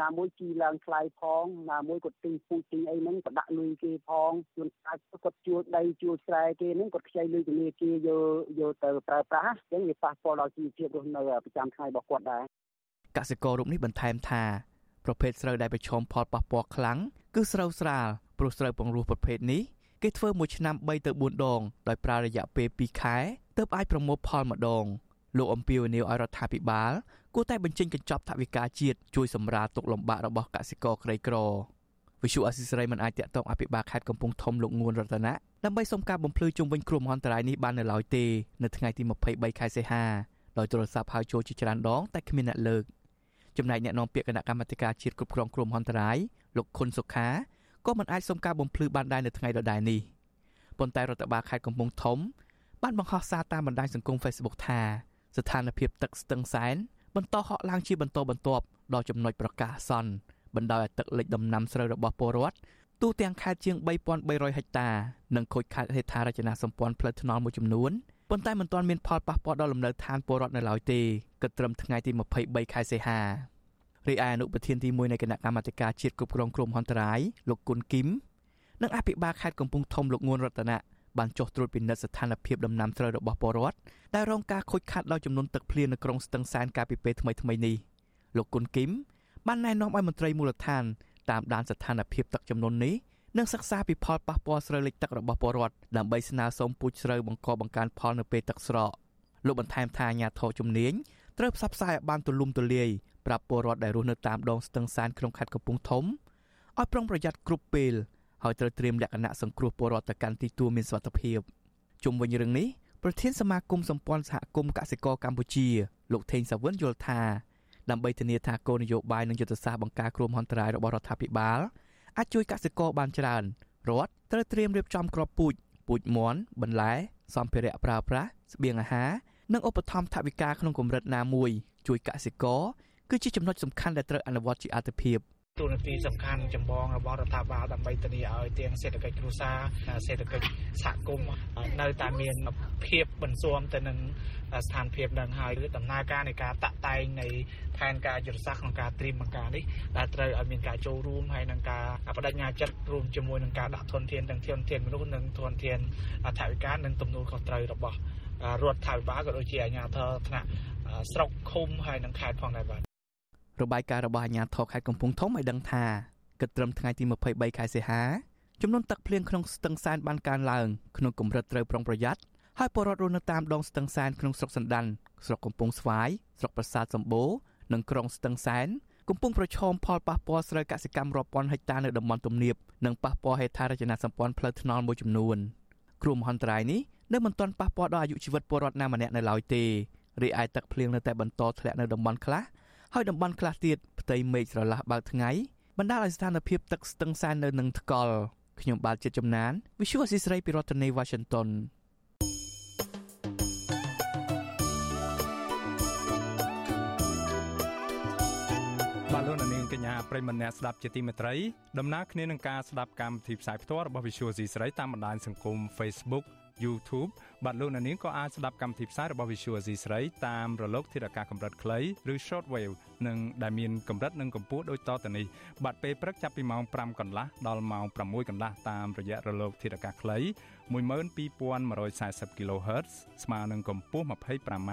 S10: ណាមួយជីឡើងថ្លៃផងណាមួយគាត់ទិញពូជទិញអីហ្នឹងក៏ដាក់លុយគេផងជួនកាលគាត់ជួលដីជួលស្រែគេហ្នឹងគាត់ខ្ចីលុយធនាគារយកយកទៅប្រើប្រាស់អញ្ចឹងវាប៉ះពាល់ដល់ជីវភាពរស់នៅប្រចាំថ្ងៃរបស់គាត់ដែរ
S9: កសិកររូបនេះបន្ថែមថាប្រភេទស្រូវដែលប្រឈមផលប៉ះពាល់ខ្លាំងគឺស្រូវស្រាលព្រោះស្រូវពង្រោះប្រភេទនេះគេធ្វើមួយឆ្នាំ3ទៅ4ដងដោយប្រើរយៈពេល2ខែទើបអាចប្រមូលផលម្ដង លោកអំពីវនីវឲ្យរដ្ឋាភិបាលគួរតែបញ្ចេញកញ្ចប់ថវិកាជាតិជួយសម្រាលទុកលំបាករបស់កសិករក្រីក្រវិសុអសិសរីមិនអាចតាក់ទងអភិបាលខេត្តកំពង់ធំលោកងួនរតនាដើម្បីសុំការបំភ្លឺជុំវិញគ្រោះមហន្តរាយនេះបាននៅឡើយទេនៅថ្ងៃទី23ខែសីហាដោយទូរស័ព្ទហៅចូលជាច្រើនដងតែគ្មានអ្នកលើកចំណែកអ្នកនាំពាក្យគណៈកម្មាធិការជាតិគ្រប់គ្រងគ្រោះមហន្តរាយលោកខុនសុខាក៏មិនអាចសុំការបំភ្លឺបានដែរនៅថ្ងៃដដែលនេះប៉ុន្តែរដ្ឋបាលខេត្តកំពង់ធំបានបង្ហោះសារតាមបណ្ដាញសង្គម Facebook ថា ស្ថានភាពទឹកស្ទឹងសែនបន្តហក់ឡើងជាបន្តបន្ទាប់ដល់ចំណុចប្រកាសអាសន្នបណ្ដោយឲ្យទឹកលិចដំណាំស្រូវរបស់ពលរដ្ឋទូទាំងខេត្តជាង3300ហិកតានិងខូចខាតហេដ្ឋារចនាសម្ព័ន្ធផ្លូវថ្នល់មួយចំនួនប៉ុន្តែមិនទាន់មានផលប៉ះពាល់ដល់លំនៅឋានពលរដ្ឋនៅឡើយទេគិតត្រឹមថ្ងៃទី23ខែសីហារីឯអនុប្រធានទី1នៃគណៈកម្មាធិការជាតិគ្រប់គ្រងគ្រោះមហន្តរាយលោកគុណគឹមនិងអភិបាលខេត្តកំពង់ធំលោកងួនរតនា បានចុះត្រួតពិនិត្យស្ថានភាពដំណាំស្រូវរបស់ពលរដ្ឋដែលរងការខូចខាតដោយចំនួនទឹកភ្លៀងនៅក្រុងស្ទឹងសែនកាលពីពេលថ្មីៗនេះលោកគុណគឹមបានណែនាំឲ្យមន្ត្រីមូលដ្ឋានតាមដានស្ថានភាពទឹកចំនួននេះនិងសិក្សាពីផលប៉ះពាល់ស្រូវលិចទឹករបស់ពលរដ្ឋដើម្បីស្នើសុំពូជស្រូវបង្កបង្កើនផលនៅពេលទឹកស្រកលោកបន្ថែមថាអាញាធរជំនាញត្រូវផ្សព្វផ្សាយឲ្យបានទូលំទូលាយប្រាប់ពលរដ្ឋដែលរស់នៅតាមដងស្ទឹងសែនក្នុងខេត្តកំពង់ធំឲ្យប្រុងប្រយ័ត្នគ្រប់ពេល ហើយត្រូវត្រៀមលក្ខណៈសង្គ្រោះពលរដ្ឋទៅកាន់ទីទួលមានសុវត្ថិភាពជុំវិញរឿងនេះប្រធានសមាគមសម្ព័ន្ធសហគមន៍កសិករកម្ពុជាលោកថេងសាវឿនយល់ថាដើម្បីធានាថាគោលនយោបាយនិងយុទ្ធសាស្ត្របង្ការគ្រោះមហន្តរាយរបស់រដ្ឋាភិបាលអាចជួយកសិករបានច្រើនរដ្ឋត្រូវត្រៀមរៀបចំក្របពូជពូជមន់បន្លែសម្ភារៈប្រើប្រាស់ស្បៀងអាហារនិងឧបត្ថម្ភថវិកាក្នុងកម្រិតណាមួយជួយកសិករគឺជាចំណុចសំខាន់ដែលត្រូវអនុវត្តជាអាទិភាព
S11: ទូនាទីសំខាន់ចម្បងរបស់រដ្ឋាភិបាលដើម្បីធានាឲ្យទាំងសេដ្ឋកិច្ចគ្រួសារសេដ្ឋកិច្ចសហគមន៍នៅតែមានភាពបន្ស៊ាំទៅនឹងស្ថានភាពនឹងហើយឬដំណើរការនៃការតាក់តែងនៃផែនការយុទ្ធសាស្ត្រក្នុងការត្រៀមបង្ការនេះដែលត្រូវឲ្យមានការចូលរួមហើយនឹងការបដិញ្ញាចិត្តរួមជាមួយនឹងការដាក់ធនធានទាំងធនធានមនុស្សនិងធនធានថវិកានិងទំនួលខុសត្រូវរបស់រដ្ឋាភិបាលក៏ដូចជាអាជ្ញាធរថ្នាក់ស្រុកឃុំហើយនិងខេត្តផងដែរបាទ
S9: របាយការណ៍របស់អាជ្ញាធរខេត្តកំពង់ធំឲ្យដឹងថាគិតត្រឹមថ្ងៃទី23ខែសីហាចំនួនទឹកភ្លៀងក្នុងស្ទឹងសែនបានកើនឡើងក្នុងកម្រិតត្រូវប្រុងប្រយ័ត្នហើយពលរដ្ឋរស់នៅតាមដងស្ទឹងសែនក្នុងស្រុកសណ្ដានស្រុកកំពង់ស្វាយស្រុកប្រាសាទសម្បូរនិងក្រុងស្ទឹងសែនកំពុងប្រឈមផលប៉ះពាល់ស្រូវកសិកម្មរាប់ពាន់ហិកតានៅតំបន់ទំនាបនិងប៉ះពាល់ហេដ្ឋារចនាសម្ព័ន្ធផ្លូវថ្នល់មួយចំនួនគ្រោះមហន្តរាយនេះនៅមិនទាន់ប៉ះពាល់ដល់អាយុជីវិតពលរដ្ឋណាម្នាក់នៅឡើយទេរីឯទឹកភ្លៀងនៅតែបន្តធ្លាក់នៅតំបន់ខ្លះ ហើយតំបន់ខ្លះទៀតផ្ទៃមេឃស្រឡះបើកថ្ងៃបណ្ដាលឲ្យស្ថានភាពទឹកស្ទឹងសែននៅនឹងថ្កល់ខ្ញុំបាទជាចំណាន Visual Assisray ពីរដ្ឋធានី Washington
S2: បាទលោកនាងកញ្ញាប្រិមម្នាក់ស្ដាប់ជាទីមេត្រីដំណើរគ្នានឹងការស្ដាប់កម្មវិធីផ្សាយផ្ទាល់របស់ Visual C ស្រីតាមបណ្ដាញសង្គម Facebook YouTube បាទលោកនាងក៏អាចស្ដាប់កម្មវិធីផ្សាយរបស់ Visual C ស្រីតាមរលកធាតុអាកាសកម្រិតខ្លីឬ Shortwave និងដែលមានកម្រិតនិងកម្ពស់ដូចតទៅនេះបាទពេលព្រឹកចាប់ពីម៉ោង5កន្លះដល់ម៉ោង6កន្លះតាមរយៈរលកធាតុអាកាសខ្លី12140 kHz ស្មើនឹងកម្ពស់ 25m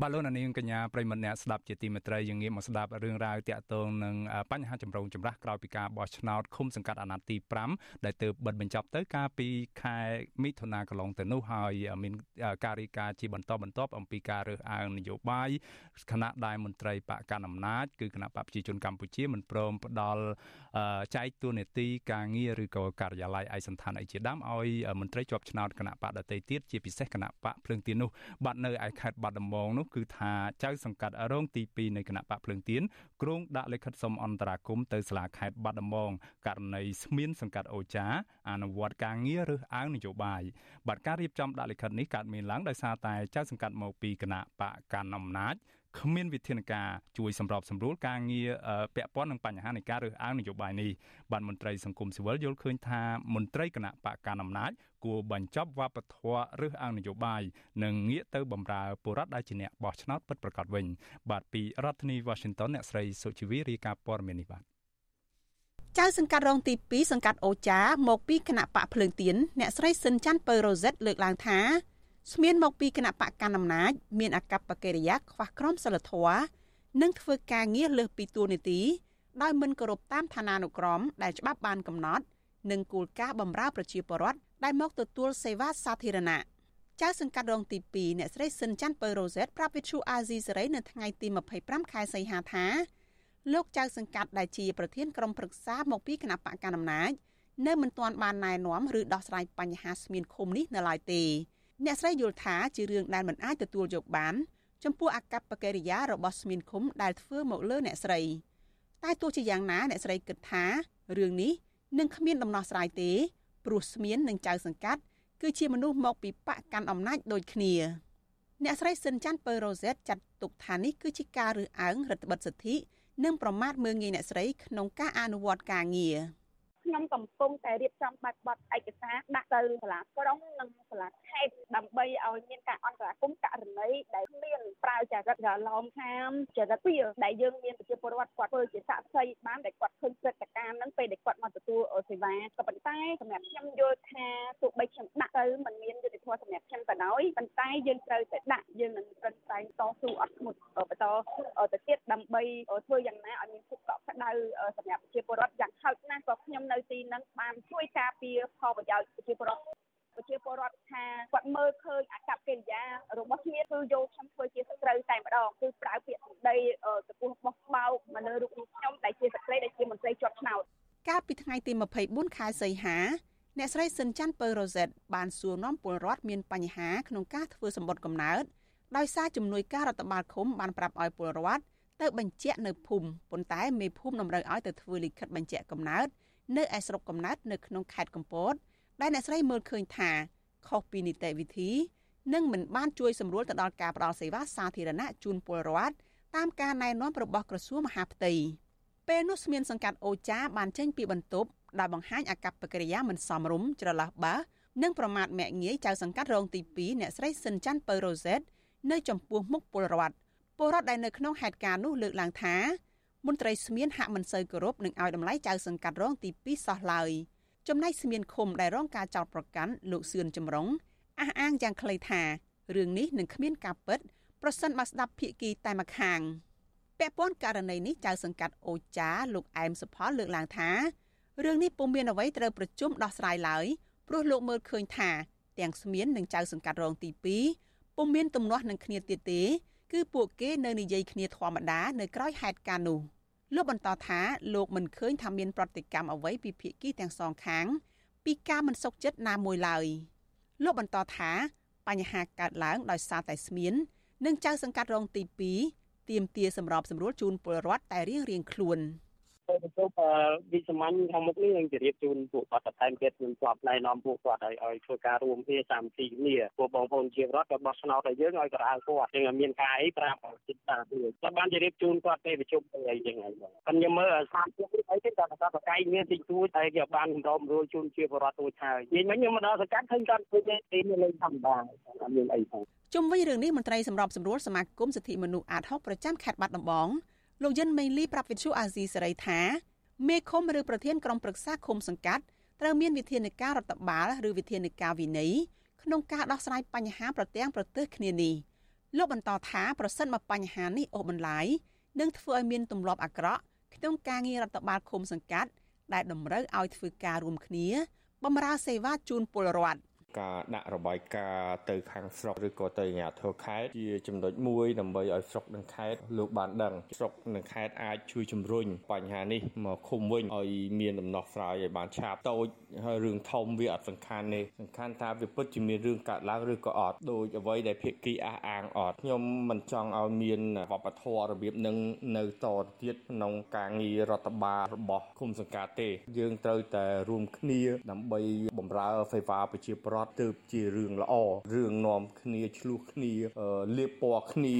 S2: បាទលោកនាងកញ្ញាប្រិមត្តអ្នកស្ដាប់ជាទីមេត្រីយើងងាកមកស្ដាប់រឿងរ៉ាវតាក់ទងនឹងបញ្ហាចម្រូងចម្រាសក្រោយពីការបោះឆ្នោតឃុំសង្កាត់អាណត្តិទី5ដែលទើបបិទបញ្ចប់ទៅកាលពីខែមិថុនាកន្លងទៅនោះហើយមានការរីកាជាបន្តបន្ទាប់អំពីការរើសអើងនយោបាយគណៈដែលមន្ត្រីបកកណ្ដាលអំណាចគឺគណៈបកប្រជាជនកម្ពុជាមិនព្រមផ្ដល់ចែកទួនាទីការងារឬក៏ការិយាល័យឯកសន្តានអីជាដើមឲ្យមន្ត្រីជាប់ឆ្នោតគណៈបកដទៃទៀតជាពិសេសគណៈបកភ្លើងទៀននោះបាទនៅឯខេត្តបាត់ដំបងនោះគឺថាចៅសង្កាត់រងទី2នៃគណៈបកភ្លើងទៀនគ្រងដាក់លិខិតសុំអន្តរាគមន៍ទៅសាលាខេត្តបាត់ដំបងករណីស្មានសង្កាត់អូចាអនុវត្តការងាររើសអើងនយោបាយបាទការរៀបចំដាក់លិខិតនេះកើតមានឡើងដោយសារតែចៅសង្កាត់មកពីគណៈបកកណ្ដាលអំណាច គ្មានវិធានការជួយសម្របសម្រួលការងារពាក់ព័ន្ធនឹងបញ្ហានៃការរើសអើងនយោបាយនេះបានមន្ត្រីសង្គមស៊ីវិលយល់ឃើញថាមន្ត្រីគណៈបកកណ្ដាលអំណាចគួរបញ្ចប់វប្បធម៌រើសអើងនយោបាយនិងងាកទៅបម្រើពលរដ្ឋដែលជាអ្នកបោះឆ្នោតពិតប្រាកដវិញ បាទពីរដ្ឋធានី Washington អ្នកស្រីសុជីវីរាយការណ៍ព័ត៌មាននេះបាទ
S3: ចៅសង្កាត់រងទី2សង្កាត់អូចាមកពីគណៈបកភ្លើងទៀនអ្នកស្រីស៊ិនច័ន្ទពៅរ៉ូសិតលើកឡើងថា ស្មានមកពីគណៈបកកណ្ដាលអំណាចមានអកប្បកិរិយាខ្វះក្រមសីលធម៌និងធ្វើការងារលើសពីទួលនីតិដោយមិនគោរពតាមឋានានុក្រមដែលច្បាប់បានកំណត់និងគោលការណ៍បម្រើប្រជាពលរដ្ឋដែលមកទទួលសេវាសាធារណៈចៅសង្កាត់រងទី2អ្នកស្រីស៊ិនច័ន្ទពៅរ៉ូសេតប្រាប់វិទ្យុអាស៊ីសេរីនៅថ្ងៃទី25ខែសីហាថាលោកចៅសង្កាត់ដែលជាប្រធានក្រុមប្រឹក្សាមកពីគណៈបកកណ្ដាលអំណាចនៅមិនទាន់បានណែនាំឬដោះស្រាយបញ្ហាស្មានឃុំនេះនៅឡើយទេ អ្នកស្រីយល់ថាជារឿងដែលមិនអាចទទួលយកបានចំពោះអកប្បកិរិយារបស់ស្មានឃុំដែលធ្វើមកលើអ្នកស្រីតែទោះជាយ៉ាងណាអ្នកស្រីគិតថារឿងនេះនឹងគ្មានដំណោះស្រាយទេព្រោះស្មាននិងចៅសង្កាត់គឺជាមនុស្សមកពីបកកាន់អំណាចដូចគ្នាអ្នកស្រីស៊ិនច័ន្ទពៅរ៉ូសេតចាត់ទុកថានេះគឺជាការរើសអើងរដ្ឋបិទសិទ្ធិនិងប្រមាថមើលងាយអ្នកស្រីក្នុងការអនុវត្តការងារ។
S12: ខ្ញុំកំពុងតែរៀបចំបែបបទឯកសារដាក់ទៅសាលាក្រុងនិងសាលាខេត្តដើម្បីឲ្យមានការអន្តរាគមន៍ករណីដែលមានប្រើចរិតរលំខាមចរិតពីដែលយើងមានប្រជាពលរដ្ឋគាត់ធ្វើជាសាក់សីបានដែលគាត់ឃើញព្រឹត្តិការណ៍ហ្នឹងពេលដែលគាត់មកទទួលសេវាក៏ប៉ុន្តែសម្រាប់ខ្ញុំយល់ថាទោះបីខ្ញុំដាក់ទៅมันមានយុទ្ធធម៌សម្រាប់ខ្ញុំក៏ដោយប៉ុន្តែយើងត្រូវតែដាក់យើងនឹងប្រឹងប្រែងតស៊ូអត់ធ្មត់បន្តទៅទៀតដើម្បីធ្វើយ៉ាងណាឲ្យមានភាពកក់ក្ដៅសម្រាប់ប្រជាពលរដ្ឋយ៉ាងហោចណាស់ក៏ខ្ញុំនៅទីហ្នឹងបានជួយការពារផលប្រយោជន៍ប្រជាពលរដ្ឋប្រជាពលរដ្ឋថាគាត់មើលឃើញអកប្បកិរិយារបស់គ្នាគឺយកខ្ញុំធ្វើជាសត្រូវតែម្ដងគឺប្រើពាក្យសម្ដីចំពោះបោះបោកមកលើរូបនេះខ្ញុំដែលជាស្ត្រីដែលជាមន្ត្រីជាប់ឆ្នោត
S3: កាលពីថ្ងៃទី24ខែសីហាអ្នកស្រីស៊ិនច័ន្ទពៅរ៉ូសេតបានសួរនាំពលរដ្ឋមានបញ្ហាក្នុងការធ្វើសម្បត្តិកំណើតដោយសារជំនួយការរដ្ឋបាលឃុំបានប្រាប់ឲ្យពលរដ្ឋទៅបញ្ជាក់នៅភូមិប៉ុន្តែមេភូមិតម្រូវឲ្យទៅធ្វើលិខិតបញ្ជាក់កំណើត នៅឯស្រុកកំណើតនៅក្នុងខេត្តកំពតដែលអ្នកស្រីមើលឃើញថាខុសពីនីតិវិធីនិងមិនបានជួយសម្រួលទៅដល់ការផ្តល់សេវាសាធារណៈជូនពលរដ្ឋតាមការណែនាំរបស់ក្រសួងមហាផ្ទៃពេលនោះស្មានសង្កាត់អូចាបានចេញពីបន្ទប់ដែលបង្ហាញអកប្បកិរិយាមិនសមរម្យច្រឡះបាសនិងប្រមាថមាក់ងាយចៅសង្កាត់រងទី2អ្នកស្រីស៊ិនច័ន្ទពៅរ៉ូសេតនៅចំពោះមុខពលរដ្ឋពលរដ្ឋដែលនៅក្នុងហេតុការណ៍នោះលើកឡើងថា មន្ត្រីស្មៀនហាក់មិនសូវគោរពនិងឲ្យតម្លៃចៅសង្កាត់រងទី2សោះឡើយចំណែកស្មៀនឃុំដែលរងការចោទប្រកាន់លោកសឿនចម្រុងអះអាងយ៉ាងខ្លីថារឿងនេះនឹងគ្មានការពិតប្រសិនបើស្ដាប់ភាគីតែម្ខាងពាក់ព័ន្ធករណីនេះចៅសង្កាត់អូចាលោកអែមសុផលលើកឡើងថារឿងនេះពុំមានអ្វីត្រូវប្រជុំដោះស្រាយឡើយព្រោះលោកមើលឃើញថាទាំងស្មៀននិងចៅសង្កាត់រងទី2ពុំមានទំនាស់នឹងគ្នាទៀតទេ គឺពួកគេនៅនិយាយគ្នាធម្មតានៅក្រោយហេតុការណ៍នោះលោកបន្តថាលោកមិនឃើញថាមានប្រតិកម្មអ្វីពីភាគីទាំងសងខាង ពីការមិនសុខចិត្តណាមួយឡើយលោកបន្តថាបញ្ហាកើតឡើងដោយសារតែស្មៀននិងចៅសង្កាត់រងទី2ទៀមទាសម្របសម្រួលជូនពលរដ្ឋតែរៀងរៀងខ្លួន។
S13: ទៅប្រជុំវិសាមញ្ញខាងមុខនេះនឹងជម្រាបជូនពួកគាត់បន្ថែមទៀតខ្ញុំគាត់ណែនាំពួកគាត់ឲ្យឲ្យធ្វើការរួមគ្នាសាមគ្គីគ្នាពួកបងប្អូនជារដ្ឋក៏បោះឆ្នោតឲ្យយើងឲ្យក្រៅគាត់យើងមានការអីប្រាប់ចិត្តតាទៀតគាត់បានជម្រាបជូនគាត់ពេលប្រជុំអីយ៉ាងហ្នឹងបងខ្ញុំមើលសាមគ្គីនេះអីទៀតគាត់ថាបកាយមានតិចតួចតែគេបានរំរួលជូនជាបរដ្ឋទូចហើយនិយាយមិញខ្ញុំមកដល់សកាត់ឃើញគាត់ធ្វើទេលេងធម្មតាអត់មានអីផង
S3: ជុំវិញរឿងនេះមន្ត្រីសម្របសម្រួលសមាគមសិទ្ធិមនុស្សអាត6ប្រចាំខេត្តបាត់ដំបង លោកយិនមេងលីប្រាប់វិទ្យុអាស៊ីសេរីថាមេឃុំឬប្រធានក្រុមប្រឹក្សាឃុំសង្កាត់ត្រូវមានវិធានការរដ្ឋបាលឬវិធានការវិន័យក្នុងការដោះស្រាយបញ្ហាប្រទាំងប្រទើសគ្នានេះលោកបន្តថាប្រសិនបើបញ្ហានេះអូសបន្លាយនឹងធ្វើឲ្យមានទម្លាប់អាក្រក់ក្នុងការងាររដ្ឋបាលឃុំសង្កាត់ដែលតម្រូវឲ្យធ្វើការរួមគ្នាបម្រើសេវាជូនពលរដ្ឋ
S14: ការដាក់របាយការណ៍ទៅខាងស្រុកឬក៏ទៅអាជ្ញាធរខេត្តជាចំណុចមួយដើម្បីឲ្យស្រុកនិងខេត្តលោកបានដឹងស្រុកនិងខេត្តអាចជួយជំរុញបញ្ហានេះមកឃុំវិញឲ្យមានដំណោះស្រាយឲ្យបានឆាប់តូចហើយរឿងធំវាអត់សំខាន់ទេសំខាន់ថាវាពិតជាមានរឿងកើតឡើងឬក៏អត់ដូចអ្វីដែលភាគីអះអាងអត់ខ្ញុំមិនចង់ឲ្យមានវប្បធម៌របៀបនឹងនៅតទៀតក្នុងការងាររដ្ឋបាលរបស់គុំសង្កាត់ទេ យើងត្រូវតែរួមគ្នាដើម្បីបម្រើសេវាប្រជាប្រដ្ឋទើបជារឿងល្អរឿងនាំគ្នាឆ្លោះគ្នាលៀបពណ៌គ្នា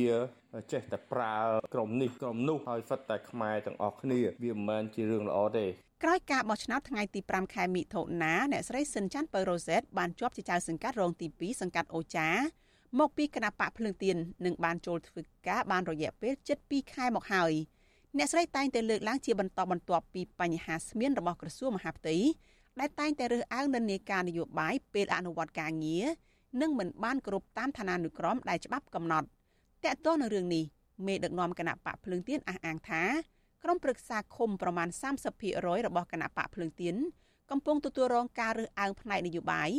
S14: ចេះតែប្រើក្រុមនេះក្រុមនោះហើយសិតតែខ្មែរទាំងអស់គ្នា វាមិនមែនជារឿងល្អទេ
S3: ក្រោយការបោះឆ្នោតថ្ងៃទី5ខែមិថុនាអ្នកស្រីស៊ិនច័ន្ទពៅរ៉ូសេតបានជាប់ជាចៅសង្កាត់រងទី2សង្កាត់អូចាមកពីគណៈបកភ្លើងទៀននិងបានចូលធ្វើការបានរយៈពេល7ខែមកហើយអ្នកស្រីតែងតែលើកឡើងជាបន្តបន្ទាប់ពីបញ្ហាស្មៀនរបស់ក្រសួងមហាផ្ទៃ ដែលតែងតែរើសអើងនិន្នាការនយោបាយពេលអនុវត្តការងារនិងមិនបានគ្រប់តាមឋានានុក្រមដែលច្បាប់កំណត់តកតោះនៅរឿងនេះមេដឹកនាំគណៈបកភ្លើងទៀនអះអាងថាក្រុមប្រឹក្សាឃុំប្រមាណ30%របស់គណៈបកភ្លើងទៀនកំពុងទទួលរងការរើសអើងផ្នែកនយោបាយ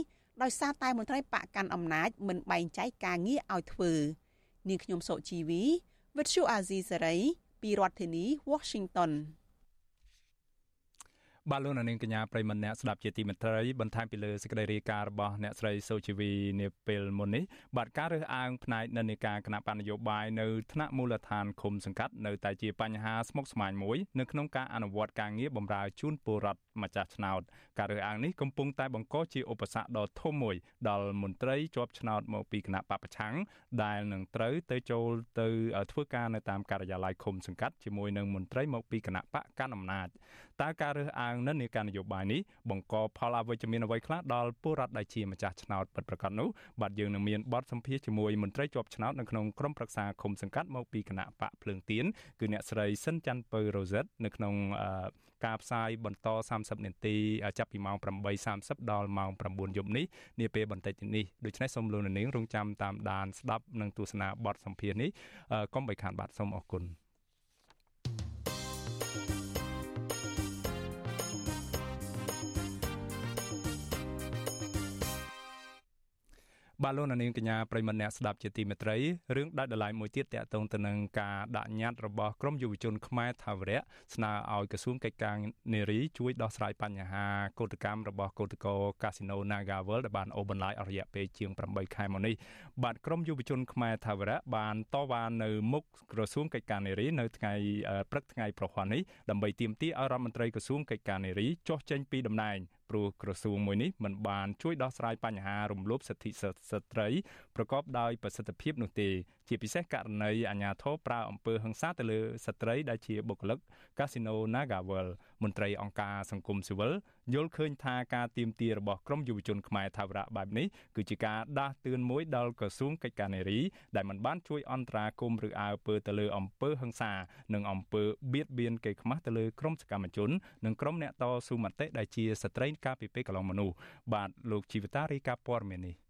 S3: ដោយសារតែមន្ត្រីបកកាន់អំណាចមិនបែងចែកការងារឲ្យធ្វើនាងខ្ញុំសុជីវីវិទ្យុអាស៊ីសេរីពីរដ្ឋធានី Washington
S2: បាទលោកនាងកញ្ញាប្រិមម្នាក់ស្ដាប់ជាទីមេត្រីបន្ថែមពីលើសេចក្តីរាយការណ៍របស់អ្នកស្រីសូជីវីនាពេលមុននេះបាទការរើសអើងផ្នែកនិន្នាការគណៈបញ្ញយោបាយនៅថ្នាក់មូលដ្ឋានឃុំសង្កាត់នៅតែជាបញ្ហាស្មុគស្មាញមួយនៅក្នុងការអនុវត្តការងារបម្រើជូនពលរដ្ឋម្ចាស់ឆ្នោតការរើសអើងនេះកំពុងតែបង្កជាឧបសគ្គដ៏ធំមួយដល់មន្ត្រីជាប់ឆ្នោតមកពីគណៈបពប្រឆាំងដែលនឹងត្រូវទៅចូលទៅធ្វើការនៅតាមការិយាល័យឃុំសង្កាត់ជាមួយនឹងមន្ត្រីមកពីគណៈបកកណ្ដាលអំណាច តើការរើសអើងនិន្នាការនយោបាយនេះបង្កផលអវិជ្ជមានអ្វីខ្លះដល់ពលរដ្ឋដែលជាម្ចាស់ឆ្នោតពិតប្រាកដនោះបាទយើងនឹងមានបទសម្ភាសជាមួយមន្ត្រីជាប់ឆ្នោតនៅក្នុងក្រុមប្រឹក្សាឃុំសង្កាត់មកពីគណៈបកភ្លើងទៀនគឺអ្នកស្រីសិនច័ន្ទពៅរ៉ូសិតនៅក្នុងការផ្សាយបន្ត30នាទីចាប់ពីម៉ោង8:30ដល់ម៉ោង9យប់នេះនាពេលបន្តិចនេះដូច្នេះសូមលោកនាងរងចាំតាមដានស្ដាប់និងទស្សនាបទសម្ភាសន៍នេះកុំបីខានបាទសូមអរគុណ បាទលោកនាងកញ្ញាប្រិមម្នាក់ស្ដាប់ជាទីមេត្រីរឿងដាច់ដライមួយទៀតតកតងទៅនឹងការដាក់ញត្តិរបស់ក្រមយុវជនខ្មែរថាវរៈស្នើឲ្យក្រសួងកិច្ចការនារីជួយដោះស្រាយបញ្ហាកោតកម្មរបស់កោតក្រកាស៊ីណូ Naga World ដែលបានអូសបន្លាយអស់រយៈពេលជាង8ខែមកនេះបាទក្រមយុវជនខ្មែរថាវរៈបានតវ៉ានៅមុខក្រសួងកិច្ចការនារីនៅថ្ងៃព្រឹកថ្ងៃប្រហ័ននេះដើម្បីទាមទារឲ្យរដ្ឋមន្ត្រីក្រសួងកិច្ចការនារីចុះចេញពីតំណែង ព្រោះក្រសួងមួយនេះមិនបានជួយដោះស្រាយបញ្ហារំលោភសិទ្ធិស្ត្រីប្រកបដោយប្រសិទ្ធភាពនោះទេជាពិសេសករណីអាញាធរប្រើអំពើហិង្សាទៅលើស្ត្រីដែលជាបុគ្គលិកកាស៊ីណូ Nagavel មន្ត្រីអង្គការសង្គមស៊ីវិលយល់ឃើញថាការទៀមទារបស់ក្រមយុវជនខ្មែរថាវរៈបែបនេះគឺជាការដាស់តឿនមួយដល់ក្រសួងកិច្ចការនារីដែលមិនបានជួយអន្តរាគមន៍ឬអើពើទៅលើអំពើហិង្សានិងអំពើបៀតបៀនកេរខ្មាស់ទៅលើក្រមសកម្មជននិងក្រមអ្នកតស៊ូមតិដែលជាស្ត្រីការពីពេលកន្លងមនុស្សបាទលោកជីវតារីកាព័រមាននេះ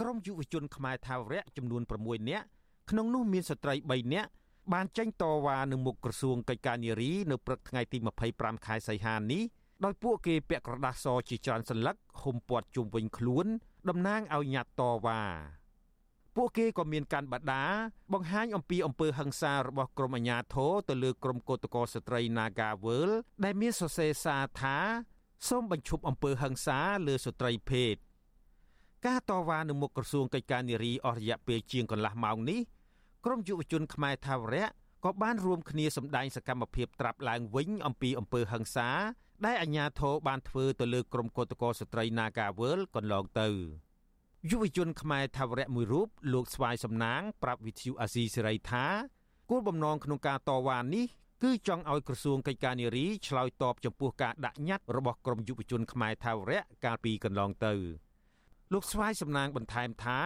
S15: ក្រមយុវជនខ្មែរថាវរៈចំនួន6នាក់ក្នុងនោះមានស្ត្រី3នាក់បានចេញតវ៉ានឹងមុខក្រសួងកិច្ចការនារីនៅព្រឹកថ្ងៃទី25ខែសីហានេះដោយពួកគេពាក់ក្រដាសសជាច្រើនសន្លឹកហុំព័ទ្ធជុំវិញខ្លួនតំណាងឲ្យញត្តិតវ៉ាពួកគេក៏មានការបដាបង្ហាញអំពីអំពើហិង្សារបស់ក្រុមអាជ្ញាធរទៅលើក្រុមកោតក្រស្ត្រី Nagawal ដែលមានសរសេរសារថាសូមបញ្ឈប់អំពើហិង្សាលើស្ត្រីភេទ ការតវ៉ានៅមុខក្រសួងកិច្ចការនារីអស់រយៈពេលជាងកន្លះម៉ោងនេះក្រមយុវជនខ្មែរថាវរៈក៏បានរួមគ្នាសម្ដែងសកម្មភាពត្រាប់ឡើងវិញអំពីអំពើហិង្សា ដែលអាជ្ញាធរបានធ្វើទៅលើក្រុមកោតក្រស្ត្រី Nagawal កន្លងទៅយុវជនខ្មែរថាវរៈមួយរូបលោកស្វាយសំណាង ប្រាប់វិទ្យុអាស៊ីសេរីថាគោលបំណងក្នុងការតវ៉ានេះគឺចង់ឲ្យក្រសួងកិច្ចការនារីឆ្លើយតបចំពោះការដាក់ញត្តិរបស់ក្រមយុវជនខ្មែរថាវរៈកាលពីកន្លងទៅ លោកស្វាយសំណាងបន្ថែមថា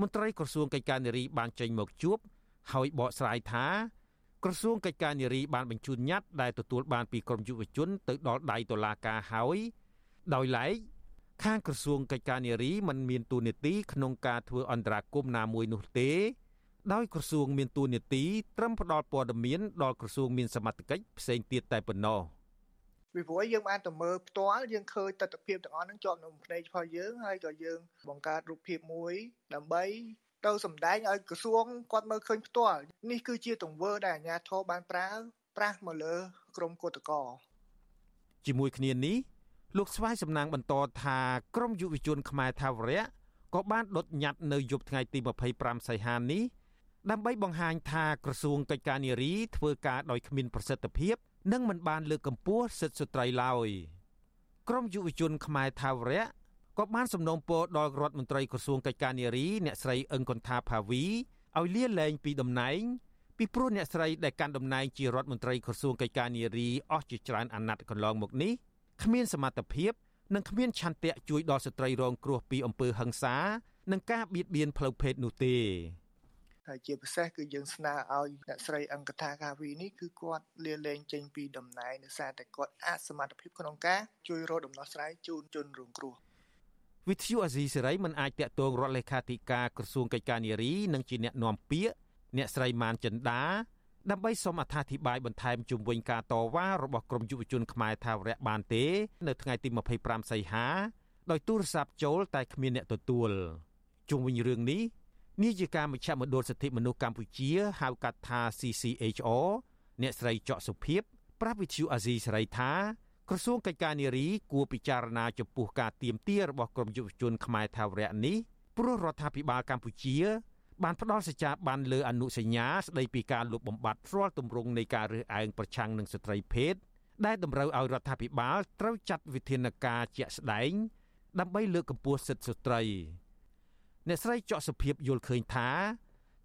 S15: មន្ត្រីក្រសួងកិច្ចការនារីបានចេញមកជួបហើយបកស្រាយថាក្រសួងកិច្ចការនារីបានបញ្ជូនញត្តិដែលទទួលបានពីក្រមយុវជនទៅដល់ដៃតុលាការហើយដោយឡែកខាងក្រសួងកិច្ចការនារីមិនមានទូនាទីក្នុងការធ្វើអន្តរាគមន៍ណាមួយនោះទេ ដោយក្រសួងមានទួនាទីត្រឹមផ្ដល់ព័ត៌មានដល់ក្រសួងមានសមត្ថកិច្ចផ្សេងទៀតតែប៉ុណ្ណោះ
S16: ពីព្រោះយើងបានទៅមើលផ្ទាល់យើងឃើញទស្សនវិជ្ជាទាំងអស់ហ្នឹងជាប់នៅភ្នែករបស់យើងហើយក៏យើងបង្កើតរូបភាពមួយដើម្បីទៅសម្ដែងឲ្យក្រសួងគាត់មើលឃើញផ្ទាល់នេះគឺជាទង្វើដែលអាជ្ញាធរបានប្រើប្រាស់មកលើក្រមគឧតកោ
S15: ជាមួយគ្នានេះលោកស្វាយសំណាងបន្តថាក្រមយុវជនខ្មែរថាវរៈក៏បានដុតញត្តិនៅយប់ថ្ងៃទី25សីហានេះដើម្បីបង្ហាញថាក្រសួងកិច្ចការនារីធ្វើការដោយគ្មានប្រសិទ្ធភាព និងមិនបានលើកកម្ពស់សិទ្ធិស្ត្រីឡើយក្រមយុវជនខ្មែរថាវរៈក៏បានសំណូមពរដល់រដ្ឋមន្ត្រីក្រសួងកិច្ចការនារីអ្នកស្រីអឹងកុនថាផាវីឲ្យលាលែងពីតំណែងពីព្រោះអ្នកស្រីដែលកាន់តំណែងជារដ្ឋមន្ត្រីក្រសួងកិច្ចការនារីអស់ជាច្រើនអាណត្តិកន្លងមកនេះគ្មានសមត្ថភាពនិងគ្មានឆន្ទៈជួយដល់ស្ត្រីរងគ្រោះពីអំពើហិង្សា និងការបៀតបៀនផ្លូវភេទនោះទេ
S16: ហើយជាពិសេសគឺយើងស្នើឲ្យអ្នកស្រីអង្គថាកាវីនេះគឺគាត់លាលែងចេញពីតំណែងដោយសារតែគាត់អាចសមត្ថភាពក្នុងការជួយរកដំណោះស្រាយជូនជនរងគ្រោះ
S15: វិទ្យុអាស៊ីសេរីមិនអាចតាក់ទងរដ្ឋលេខាធិការក្រសួងកិច្ចការនារីនិងជាអ្នកនាំពាក្យអ្នកស្រីម៉ានចិន្តាដើម្បីសូមអត្ថាធិប្បាយបន្ថែមជុំវិញការតវ៉ារបស់ក្រមយុវជនខ្មែរថាវរៈបានទេ នៅថ្ងៃទី25សីហាដោយទូរស័ព្ទចូលតែគ្មានអ្នកទទួលជុំវិញរឿងនេះ នាយិកាមជ្ឈមណ្ឌលសិទ្ធិមនុស្សកម្ពុជាហៅកាត់ថា CCHR អ្នកស្រីចော့សុភិបប្រាប់វិទ្យុអាស៊ីសេរីថាក្រសួងកិច្ចការនារីគួរពិចារណាចំពោះការទៀមទារបស់ក្រមយុវជនខ្មែរថាវរៈនេះព្រោះរដ្ឋាភិបាលកម្ពុជា បានផ្ដល់សច្ចាប័នលើអនុសញ្ញាស្ដីពីការលុបបំបាត់រាល់ទម្រង់នៃការរើសអើងប្រឆាំងនឹងស្ត្រីភេទដែលតម្រូវឲ្យរដ្ឋាភិបាលត្រូវចាត់វិធានការជាក់ស្ដែងដើម្បីលើកកម្ពស់សិទ្ធិស្ត្រី អ្នកស្រីចော့សុភាពយល់ឃើញថា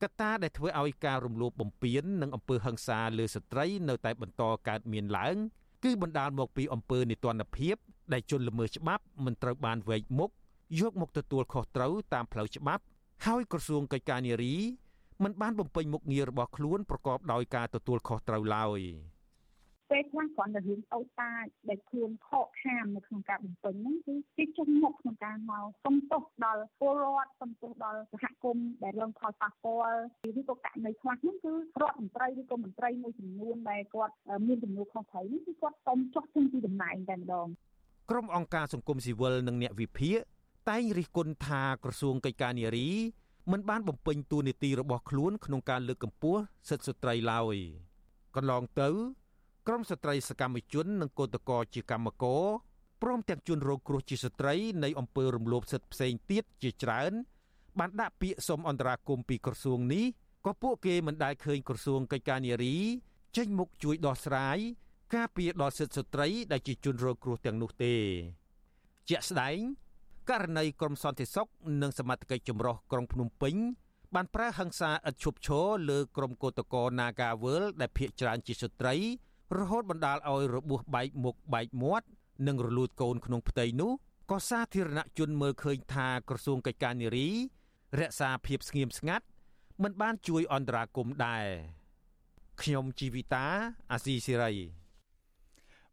S15: កត្តាដែលធ្វើឲ្យការរំលោភបំពាននិងអំពើហិង្សាលើស្ត្រីនៅតែបន្តកើតមានឡើងគឺបណ្ដាលមកពីអំពើនីតិរដ្ឋភាពដែលជនល្មើសច្បាប់មិនត្រូវបានវែកមុខយកមកទទួលខុសត្រូវតាមផ្លូវច្បាប់ ហើយក្រសួងកិច្ចការនារីមិនបានបំពេញមុខងាររបស់ខ្លួនប្រកបដោយការទទួលខុសត្រូវឡើយ
S17: ពេលខ្លះគ្រាន់តែរឿងអូតតាចដែលខ្លួនខកខាននៅក្នុងការបំពេញហ្នឹងគឺគេចេញមុខក្នុងការមកសុំទោសដល់ពលរដ្ឋសុំទោសដល់សហគមន៍ដែលរងផលប៉ះពាល់ឬក៏ករណីខ្លះហ្នឹងគឺរដ្ឋមន្ត្រីឬក៏មន្ត្រីមួយចំនួនដែលគាត់មានចំនួនខុសត្រូវនេះគឺគាត់សុំចុះចេញពីតំណែងតែម្ដង
S15: ក្រុមអង្គការសង្គមស៊ីវិលនិងអ្នកវិភាគតែងរិះគន់ថាក្រសួងកិច្ចការនារីមិនបានបំពេញតួនាទីរបស់ខ្លួនក្នុងការលើកកម្ពស់សិទ្ធិស្ត្រីឡើយកន្លងទៅ ក្រមស្ត្រីសកម្មជននិងកោតក្រជាកម្មករព្រមទាំងជនរងគ្រោះជាស្ត្រីនៃអំពើរំលោភសិទ្ធិផ្សេងទៀតជាច្រើន បានដាក់ពាក្យសុំអន្តរាគមន៍ពីក្រសួងនេះក៏ពួកគេមិនដែលឃើញក្រសួងកិច្ចការនារីចេញមុខជួយដោះស្រាយការពារដល់សិទ្ធិស្ត្រីដែលជាជនរងគ្រោះទាំងនោះទេ ជាក់ស្ដែងករណីក្រមសន្តិសុខនិងសមត្ថកិច្ចចម្រុះក្រុងភ្នំពេញបានប្រើហិង្សាឥតឈប់ឈរលើក្រុមកោតក្រ Nagawal ដែលភ ieck ច្រើនជាស្ត្រី រហូតបណ្ដាលឲ្យរបួសបែកមុខបែកមាត់និងរលួតកូនក្នុងផ្ទៃនោះក៏សាធារណជនមើលឃើញថាក្រសួងកិច្ចការនារី រក្សាភាពស្ងៀមស្ងាត់មិនបានជួយអន្តរាគមន៍ដែរខ្ញុំជីវិតាអាស៊ីសេរី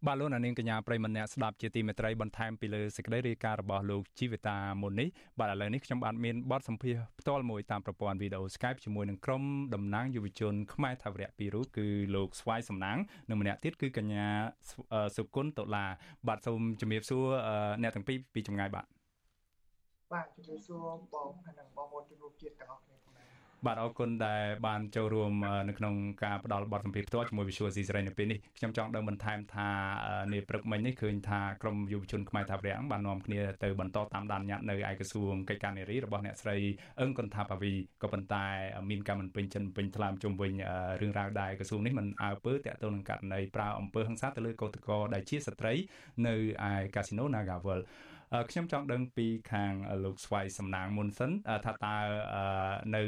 S2: បាទលោកនាងកញ្ញាប្រិមម្នាក់ស្ដាប់ជាទីមេត្រីបន្ថែមពីលើសេចក្តីរាយការណ៍របស់លោកជីវិតាមុននេះបាទឥឡូវនេះខ្ញុំបាទមានបទសម្ភាសន៍ផ្ទាល់មួយតាមប្រព័ន្ធវីដេអូ Skype ជាមួយនឹងក្រុមតំណាងយុវជនខ្មែរថាវរៈពីររូបគឺលោកស្វាយសំណាងនិងម្នាក់ទៀតគឺកញ្ញាសុគន្ធតុលា បាទសូមជំរាបសួរអ្នកទាំងពីរពីចម្ងាយបាទ
S16: បាទជំរាបសួរបងហើយនិងបងប្អូនជនរួមជាតិទាំងអស់គ្នា
S2: បាទអរគុណដែលបានចូលរួមនៅក្នុងការផ្ដល់បទសម្ភាសន៍ផ្ទាល់ជាមួយ Visual C សេរីនៅពេលនេះខ្ញុំចង់ដឹងបន្ថែមថានាព្រឹកមិញនេះឃើញថាក្រមយុវជនខ្មែរថាវរៈបាននាំគ្នាទៅបន្តតាមដានញត្តិនៅឯក្រសួងកិច្ចការនារីរបស់អ្នកស្រីអឹងកន្ថាបាវីក៏ប៉ុន្តែមានការមិនពេញចិត្តពេញថ្លើមជុំវិញរឿងរ៉ាវដែលក្រសួងនេះមិនអើពើតាក់ទងនឹងករណីប្រើអំពើហិង្សាទៅលើកោតក្រដែលជាស្ត្រី នៅឯកាស៊ីណូ Nagavel ខ្ញុំចង់ដឹងពីខាងលោកស្វាយសំណាងមុនសិនថាតើនៅ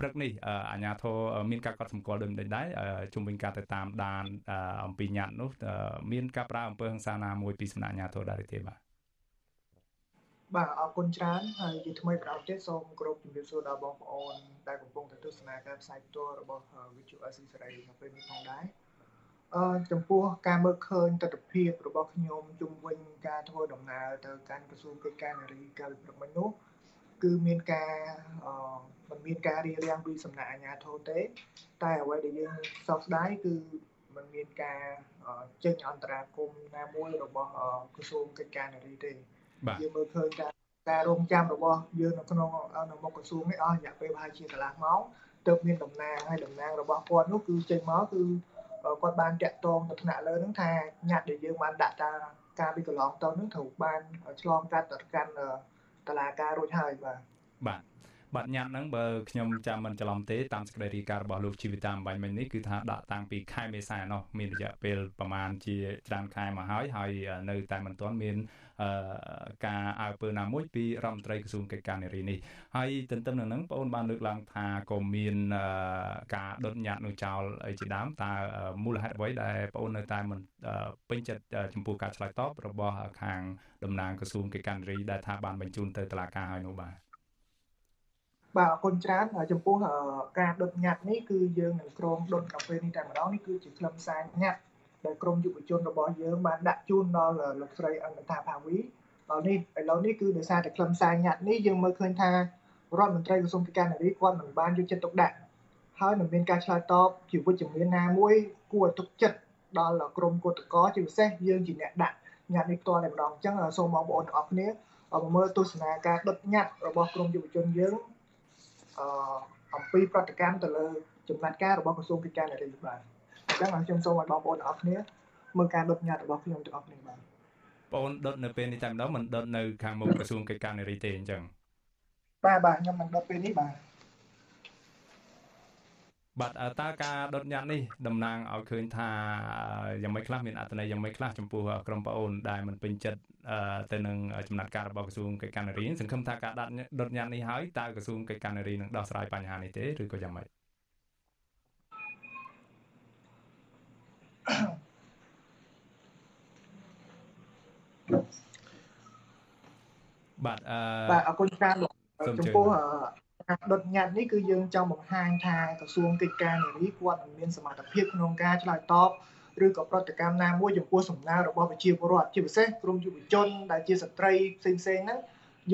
S2: ព្រឹកនេះអាជ្ញាធរមានការកត់សម្គាល់ដូចដែរជុំវិញការទៅតាមដានអំពីញត្តិនោះមានការប្រើអំពើហិង្សាណាមួយពីសំណាក់អាជ្ញាធរដែរទេបាទ
S16: បាទអរគុណច្រើនហើយជាថ្មីប្រអប់ទៀតសូមគោរពជំរាបសួរដល់បងប្អូនដែលកំពុងតែទស្សនាការផ្សាយផ្ទាល់របស់វិទ្យុអេស៊ីសេរីនៅពេលនេះផងដែរអឺចំពោះការមើលឃើញទស្សនវិជ្ជារបស់ខ្ញុំជុំវិញការធ្វើដំណើរទៅកាន់ក្រសួងកិច្ចការនារីកាលពីព្រឹកមិញនោះគឺមានការអឺ មិនមានការរៀបរៀងពីសំណាក់អាជ្ញាធរទេ តែអ្វីដែលយើងសោកស្ដាយគឺมันមានការចេញអន្តរាគមណាមួយរបស់ក្រសួងកិច្ចការនារីទេយើងមើលឃើញថាការរងចាំរបស់យើងនៅក្នុងនៅមុខក្រសួងនេះអស់រយៈពេលប្រហែលជាកន្លះម៉ោងទើបមានតំណាងហើយតំណាងរបស់គាត់នោះគឺចេញមកគឺគាត់បានតាក់ទងទៅថ្នាក់លើហ្នឹងថាញត្តិដែលយើងបានដាក់តាការពីកន្លងទៅហ្នឹងត្រូវបានឆ្លងកាត់ទៅកាន់តឡាការរួចហើយបាទ
S2: បាទ បាទញត្តិហ្នឹងបើខ្ញុំចាំមិនច្រឡំទេតាមសេចក្តីរាយការណ៍របស់លោកជីវិតាអំបញ្ញមិញនេះគឺថាដាក់តាំងពីខែមេសាណោះមានរយៈពេលប្រហែលជាច្រើនខែមកហើយហើយនៅតែមិនទាន់មានការអើពើណាមួយពីរដ្ឋមន្ត្រីក្រសួងកិច្ចការនារីនេះហើយទន្ទឹមនឹងហ្នឹងបងអូនបានលើកឡើងថាក៏មានការដុតញត្តិនោះចោលអីជាដើមតើមូលហេតុអ្វីដែលបងអូននៅតែមិនពេញចិត្តចំពោះការឆ្លើយតបរបស់ខាងតំណាងក្រសួងកិច្ចការនារីដែលថាបានបញ្ជូនទៅតុលាការហើយនោះបាទ
S16: បាទអរគុណច្រើនចំពោះការដុតញត្តិនេះគឺយើងនឹងក្រុមដុតកាហ្វេនេះតែម្ដងនេះគឺជាខ្លឹមសារញត្តិដែលក្រមយុវជនរបស់យើងបានដាក់ជូនដល់លោកស្រីអង្គតាភាវីដល់នេះឥឡូវនេះគឺដោយសារតែខ្លឹមសារញត្តិនេះយើងមើលឃើញថារដ្ឋមន្ត្រីក្រសួងកិច្ចការនារីគាត់មិនបានយកចិត្តទុកដាក់ហើយមិនមានការឆ្លើយតបជាវិជ្ជមានណាមួយគួរឲ្យទុកចិត្តដល់ក្រមគឧតកោជាពិសេសយើងជាអ្នកដាក់ញត្តិនេះផ្ទាល់តែម្ដងអញ្ចឹងសូមបងប្អូនទាំងអស់គ្នាមើលទស្សនាការដុតញត្តិរបស់ក្រមយុវជនយើង អអំពីប្រតិកម្មទៅលើចំណាត់ការរបស់ក្រសួងកិច្ចការនារីបាទចឹងខ្ញុំសូមឲ្យបងប្អូនទាំងអស់គ្នាមើលការដុតញត្តិរបស់ខ្ញុំទាំងអស់គ្នាបាទ
S2: បងដុតនៅពេលនេះតែម្ដងមិនដុតនៅខាងមុខក្រសួងកិច្ចការនារីទេអញ្ចឹង
S16: បាទបាទខ្ញុំមិនដុតពេលនេះបាទ
S2: បាទតើការដុតញត្តិនេះតំណាងឲ្យឃើញថាយ៉ាងម៉េចខ្លះមានអត្ថន័យយ៉ាងម៉េចខ្លះចំពោះក្រុមប្អូនដែលមិនពេញចិត្តទៅនឹងចំណាត់ការរបស់ក្រសួងកិច្ចការនារីសង្ឃឹមថាការដាក់ដុតញត្តិនេះហើយតើក្រសួងកិច្ចការនារីនឹងដោះស្រាយបញ្ហានេះទេឬក៏យ៉ាងម៉េចបាទអឺ
S16: បាទអរគុណច្រើនចំពោះ ការដុតញត្តិនេះគឺយើងចង់បង្ហាញថាក្រសួងកិច្ចការនារីគាត់មិនមានសមត្ថភាពក្នុងការឆ្លើយតបឬក៏ប្រតិកម្មណាមួយចំពោះសំណើរបស់ប្រជាពលរដ្ឋជាពិសេសក្រុមយុវជនដែលជាស្ត្រីផ្សេងៗហ្នឹង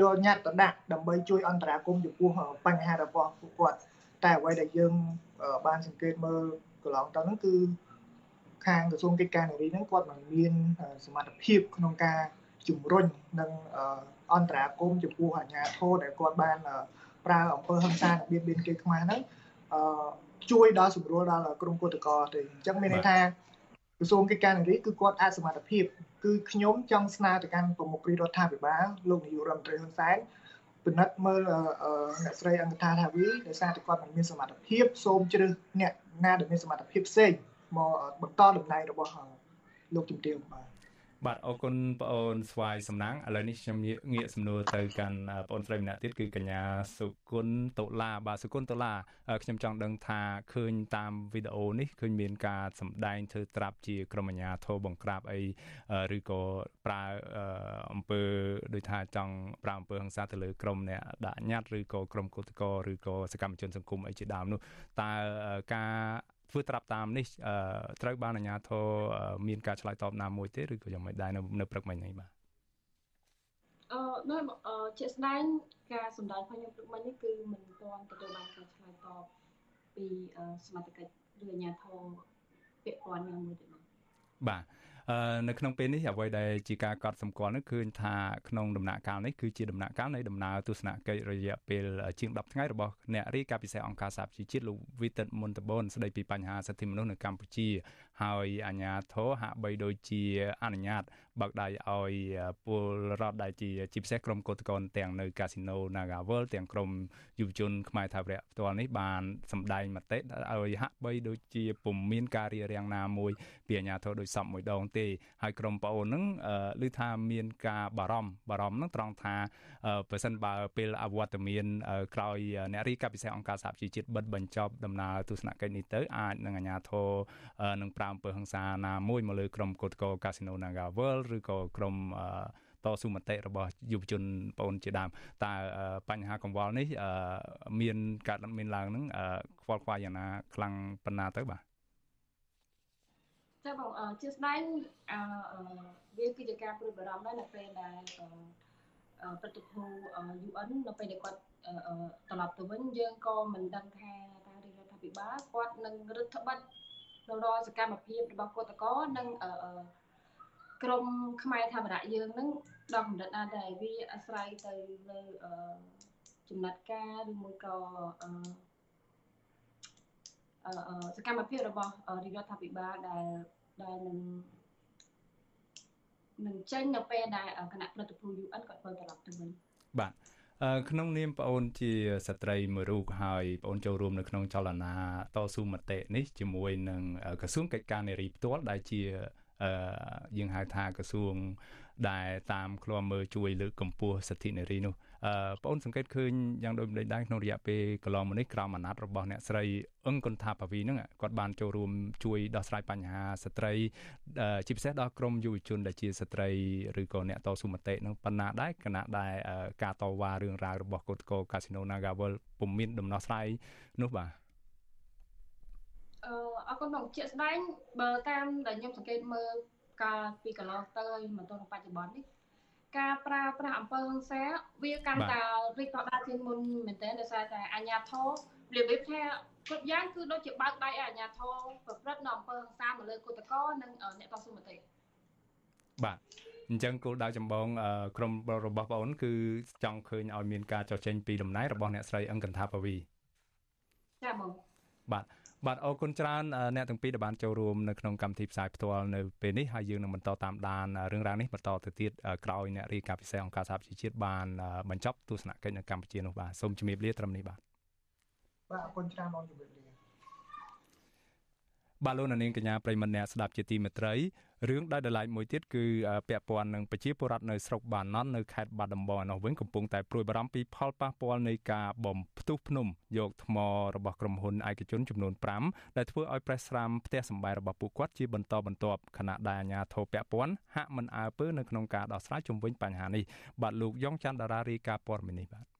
S16: យកញត្តិទៅដាក់ដើម្បីជួយអន្តរាគមន៍ចំពោះបញ្ហារបស់ពួកគាត់តែអ្វីដែលយើងបានសង្កេតមើលកន្លងទៅហ្នឹងគឺខាងក្រសួងកិច្ចការនារីហ្នឹងគាត់មិនមានសមត្ថភាពក្នុងការជំរុញនិងអន្តរាគមចំពោះអាជ្ញាធរដែលគាត់បាន ប្រើអំពើហិង្សារបៀបបៀនគេខ្មែរហ្នឹងអឺជួយដល់សម្រួលដល់ក្រមគឧតកោទេអញ្ចឹងមានន័យថាក្រសួងកិច្ចការនារីគឺគាត់អាចសមត្ថភាពគឺខ្ញុំចង់ស្នើទៅកាន់ប្រមុខរដ្ឋាភិបាលលោកនាយករដ្ឋមន្ត្រីហ៊ុនសែនពិនិត្យមើលអ្នកស្រីអង្គថាថាវីដោយសារតែគាត់មិនមានសមត្ថភាពសូមជ្រើសអ្នកណាដែលមានសមត្ថភាពផ្សេងមកបន្តតំណែងរបស់លោកជំទាវបាទ
S2: បាទអរគុណបងអូនស្វាយសំណាងឥឡូវនេះខ្ញុំងាកសំណួរទៅកាន់បងអូនស្រីម្នាក់ទៀតគឺកញ្ញាសុគន្ធតុលាបាទសុគន្ធតុលាខ្ញុំចង់ដឹងថាឃើញតាមវីដេអូនេះឃើញមានការសម្ដែងធ្វើត្រាប់ជាក្រុមអាជ្ញាធរបង្ក្រាបអីឬក៏ប្រើអំពើដូចថាចង់ប្រើអំពើហិង្សាទៅលើក្រុមអ្នកដាក់ញត្តិឬក៏ក្រុមកុតកោឬក៏សកម្មជនសង្គមអីជាដើមនោះតើការ ធ្វើត្រាប់តាមនេះត្រូវបានអាជ្ញាធរមានការឆ្លើយតបណាមួយទេឬក៏យ៉ាងម៉េចដែរនៅនៅព្រឹកមិញនេះបាទ
S18: អឺនៅជាក់ស្ដែងការសម្ដែងរបស់ខ្ញុំព្រឹកមិញនេះគឺមិនទាន់ទទួលបានការឆ្លើយតបពីសមាជិកឬអាជ្ញាធរពាក់ព័ន្ធណាមួយទេបាទ
S2: បាទ នៅក្នុងពេលនេះអ្វីដែលជាការកត់សម្គាល់នោះគឺថាក្នុងដំណាក់កាលនេះគឺជាដំណាក់កាលនៃដំណើរទស្សនកិច្ចរយៈពេលជាង10ថ្ងៃរបស់អ្នករាយការណ៍ពិសេសអង្គការសហប្រជាជាតិលោកវីតិតមុនតបនស្ដីពីបញ្ហាសិទ្ធិមនុស្សនៅកម្ពុជា ហើយអាជ្ញាធរហាក់បីដូចជាអនុញ្ញាតបើកដៃឲ្យពលរដ្ឋដែលជាជាពិសេសក្រុមកោតក្រទាំងនៅកាស៊ីណូ Naga World ទាំងក្រុមយុវជនខ្មែរថាវរៈផ្ទាល់នេះបានសម្ដែងមតិឲ្យហាក់បីដូចជាពុំមានការរៀបរៀងណាមួយពីអាជ្ញាធរដោយសពមួយដងទេហើយក្រុមប្អូនហ្នឹងឮថាមានការបារម្ភបារម្ភហ្នឹងត្រង់ថាបើសិនបើពេលអវត្តមានក្រោយអ្នករីកាពិសេសអង្គការសហជីវជាតិបិទបញ្ចប់ដំណើរទស្សនកិច្ចនេះទៅអាចនឹងអាជ្ញាធរនឹងប្រើអំពើហិង្សាណាមួយមកលើក្រុមកោតក្រកាស៊ីណូ Naga World ឬក៏ក្រុមតស៊ូមតិរបស់យុវជនបងជាដើមតើបញ្ហាកង្វល់នេះមានកើតមានឡើងនឹងខ្វល់ខ្វាយយ៉ាងណាខ្លាំងប៉ុណ្ណាទៅបាទ
S18: ចាបងជាស្ដែងវាគឺជាការព្រួយបារម្ភដែរនៅពេលដែលព្រឹទ្ធភូ UN នៅពេលដែលគាត់ត្រឡប់ទៅវិញយើងក៏មិនដឹងថាតើរាជរដ្ឋាភិបាលគាត់នឹងរឹតបន្តឹង នៅរាល់សកម្មភាពរបស់កតកនិងក្រមខ្មែរធម្មរៈយើងនឹងដល់កម្រិតណាដែរវាអាស្រ័យទៅលើចំណាត់ការឬមួយក៏សកម្មភាពរបស់រាជរដ្ឋាភិបាលដែលដែលនឹងនឹងចេញនៅពេលដែលគណៈព្រឹទ្ធភូ UN គាត់ធ្វើត្រឡប់ទៅវិញ
S2: បាទ ក្នុងនាមប្អូនជាស្ត្រីមួយរូបហើយប្អូនចូលរួមនៅក្នុងចលនាតស៊ូមតិនេះជាមួយនឹងក្រសួងកិច្ចការនារីផ្ទាល់ដែលជាយើងហៅថាក្រសួងដែលតាមឃ្លាំមើលជួយលើកកម្ពស់សិទ្ធិនារីនោះអឺ បងអូនសង្កេតឃើញយ៉ាងដូចម្ដេចដែរក្នុងរយៈពេលកន្លងមកនេះក្រមអាណត្តិរបស់អ្នកស្រីអឹងកុនថាបាវីហ្នឹងគាត់បានចូលរួមជួយដោះស្រាយបញ្ហាស្ត្រីជាពិសេសដល់ក្រមយុវជនដែលជាស្ត្រីឬក៏អ្នកតស៊ូមតិនឹងប៉ុណ្ណាដែរគណៈដែលការតវ៉ារឿងរ៉ាវរបស់កូតកោកាស៊ីណូ Nagawal ពុំមានដំណោះស្រាយនោះបាទ
S18: អឺអរគុណបងជាក់ស្ដែងបើតាមដែលខ្ញុំសង្កេតមើលកាលពីកន្លងទៅហើយមកទល់នឹងបច្ចុប្បន្ននេះ ការប្រើប្រាស់អំពើហិង្សាវាកាន់តែរីកដុះដាលជាងមុនមែនទែនដោយសារតែអាញាធររបៀបថាគ្រប់យ៉ាងគឺដូចជាបើកដៃឲ្យអាញាធរប្រព្រឹត្តនៅអំពើហិង្សាមកលើគឧតកោនិងអ្នកតស៊ូមតិ
S2: បាទអញ្ចឹងគោលដៅចម្បងក្រុមរបស់បងអូនគឺចង់ឃើញឲ្យមានការចោះចេញពីតំណែងរបស់អ្នកស្រីអឹងកន្ថាបាវី
S18: ចាបង
S2: បាទ បាទអរគុណច្រើនអ្នកទាំងពីរដែលបានចូលរួមនៅក្នុងកម្មវិធីផ្សាយផ្ទាល់នៅពេលនេះហើយយើងនឹងបន្តតាមដានរឿងរ៉ាវនេះបន្តទៅទៀតក្រោយអ្នករាយការណ៍ពិសេសអង្គការសហប្រជាជាតិបានបញ្ចប់ទស្សនកិច្ចនៅកម្ពុជានោះបាទសូមជំរាបលាត្រឹមនេះបាទ
S16: បាទអរគុណច្រើនបងជំរាបលា
S2: បាទលោកនាងកញ្ញាប្រិមម្នាក់ស្ដាប់ជាទីមេត្រីរឿងដែលដライមួយទៀតគឺពាក់ព័ន្ធនឹងប្រជាពលរដ្ឋនៅស្រុកបាណន់នៅខេត្តបាត់ដំបងនោះវិញកំពុងតែព្រួយបារម្ភពីផលប៉ះពាល់នៃការបំផ្ទុះភ្នំយកថ្មរបស់ក្រុមហ៊ុនឯកជនចំនួន5ដែលធ្វើឲ្យប្រេះស្រាមផ្ទះសម្បែងរបស់ពួកគាត់ជាបន្តបន្ទាប់ខណៈដែលអាជ្ញាធរពាក់ព័ន្ធហាក់មិនអើពើនៅក្នុងការដោះស្រាយជំវិញបញ្ហានេះបាទលោកយ៉ងច័ន្ទតារារីកាព័ត៌មាននេះបាទ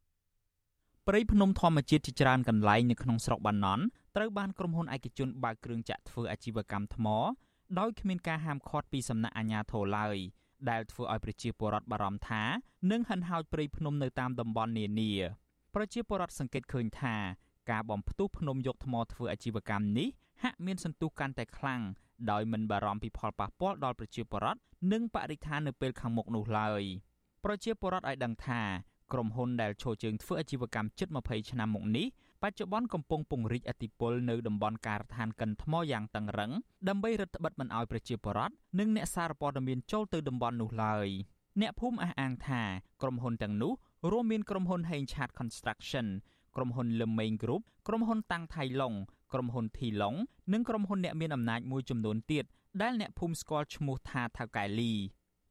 S19: ព្រៃភ្នំធម្មជាតិជាច្រើនកន្លែងនៅក្នុងស្រុកបាណន់ត្រូវបានក្រុមហ៊ុនឯកជនបើកគ្រឿងចាក់ធ្វើអាជីវកម្មថ្មដោយគ្មានការហាមឃាត់ពីសំណាក់អាជ្ញាធរឡើយដែលធ្វើឲ្យប្រជាពលរដ្ឋបារម្ភថានឹងហិនហោចព្រៃភ្នំនៅតាមតំបន់នានាប្រជាពលរដ្ឋសង្កេតឃើញថាការបំផ្ទុះភ្នំយកថ្មធ្វើអាជីវកម្មនេះហាក់មានសន្ទុះកាន់តែខ្លាំងដោយមិនបារម្ភពីផលប៉ះពាល់ដល់ប្រជាពលរដ្ឋនិងបរិស្ថាននៅពេលខាងមុខនោះឡើយប្រជាពលរដ្ឋឲ្យដឹងថា ក្រុមហ៊ុនដែលឈរជើងធ្វើអាជីវកម្មជិត20ឆ្នាំមកនេះបច្ចុប្បន្នកំពុងពង្រីកអធិបុលនៅតំបន់ការដ្ឋានកិនថ្មយ៉ាងតឹងរឹងដើម្បីរឹតបន្តឹងមិនឲ្យប្រជាពលរដ្ឋនិងអ្នកសារព័ត៌មានចូលទៅតំបន់នោះឡើយអ្នកភូមិអះអាងថាក្រុមហ៊ុនទាំងនោះរួមមានក្រុមហ៊ុន Hengchat Construction ក្រុមហ៊ុន Lemeng Group ក្រុមហ៊ុនតាំងថៃឡុងក្រុមហ៊ុន Thi Long និងក្រុមហ៊ុនអ្នកមានអំណាចមួយចំនួនទៀតដែលអ្នកភូមិស្គាល់ឈ្មោះថាថៅកែលី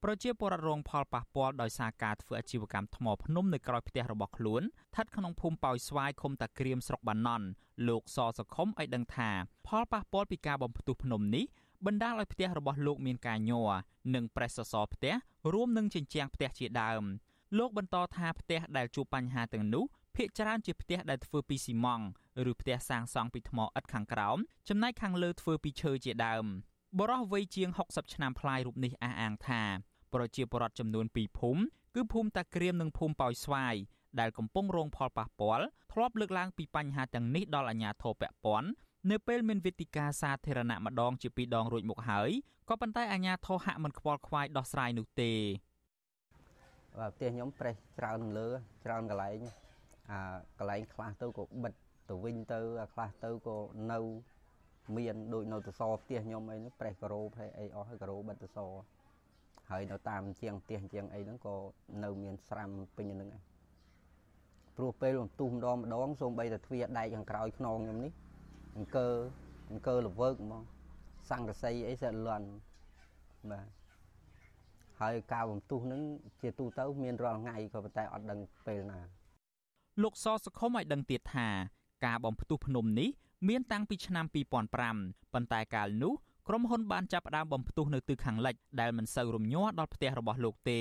S19: ប្រជាពលរដ្ឋរងផលប៉ះពាល់ដោយសារការធ្វើអាជីវកម្មថ្មភ្នំនៅក្រោយផ្ទះរបស់ខ្លួនស្ថិតក្នុងភូមិប៉ោយស្វាយឃុំតាក្រៀមស្រុកបាណន់លោកសសខុមឲ្យដឹងថាផលប៉ះពាល់ពីការបំផ្ទុះភ្នំនេះបណ្ដាលឲ្យផ្ទះរបស់លោកមានការញ័រនិងប្រេះសសរផ្ទះរួមនឹងជញ្ជាំងផ្ទះជាដើមលោកបន្តថាផ្ទះដែលជួបបញ្ហាទាំងនោះភ្នាក់ច្រើនជាផ្ទះដែលធ្វើពីស៊ីម៉ងត៍ឬផ្ទះសាងសង់ពីថ្មឥដ្ឋខាងក្រោមចំណែកខាងលើធ្វើពីឈើជាដើមបរិះវ័យជាង60ឆ្នាំប្លាយរូបនេះអះអាងថា ប្រជាពលរដ្ឋចំនួន2ភូមិគឺភូមិតាក្រៀមនិងភូមិប៉ោយស្វាយដែលកំពុងរងផលប៉ះពាល់ធ្លាប់លើកឡើងពីបញ្ហាទាំងនេះដល់អាជ្ញាធរពាក់ព័ន្ធនៅពេលមានវេទិកាសាធារណៈម្ដងជាពីរដងរួចមកហើយក៏ប៉ុន្តែអាជ្ញាធរហាក់មិនខ្វល់ខ្វាយដោះស្រាយនោះទេ
S20: បាទផ្ទះខ្ញុំប្រេះច្រើនលើច្រើនកន្លែងអាកន្លែងខ្លះទៅក៏បិទទៅវិញទៅអាខ្លះទៅក៏នៅមានដូចនៅទៅសផ្ទះខ្ញុំអីហ្នឹងប្រេះការ៉ូប្រេះអីអស់ហើយការ៉ូបិទទៅស ហើយនៅតាមជាងផ្ទះជាងអីហ្នឹងក៏នៅមានស្រាំពេញហ្នឹងព្រោះពេលបន្ទុះម្ដងម្ដងសូម្បីតែទ្វារដែកខាងក្រោយខ្នងខ្ញុំនេះអង្គើអង្គើលវើកហ្មងសង្កសីអីសិតលន់បាទហើយការបំទុះនឹងជាទូទៅមានរាល់ថ្ងៃក៏ប៉ុន្តែអត់ដឹងពេលណា
S19: លោកសសុខុមឲ្យដឹងទៀតថា ការបំផ្ទុះភ្នំនេះមានតាំងពីឆ្នាំ2005ប៉ុន្តែកាលនោះ ក្រុមហ៊ុនបានចាប់ផ្ដើមបំផ្ទុះនៅទិសខាងលិចដែលមិនសូវរំញ័រដល់ផ្ទះរបស់លោកទេ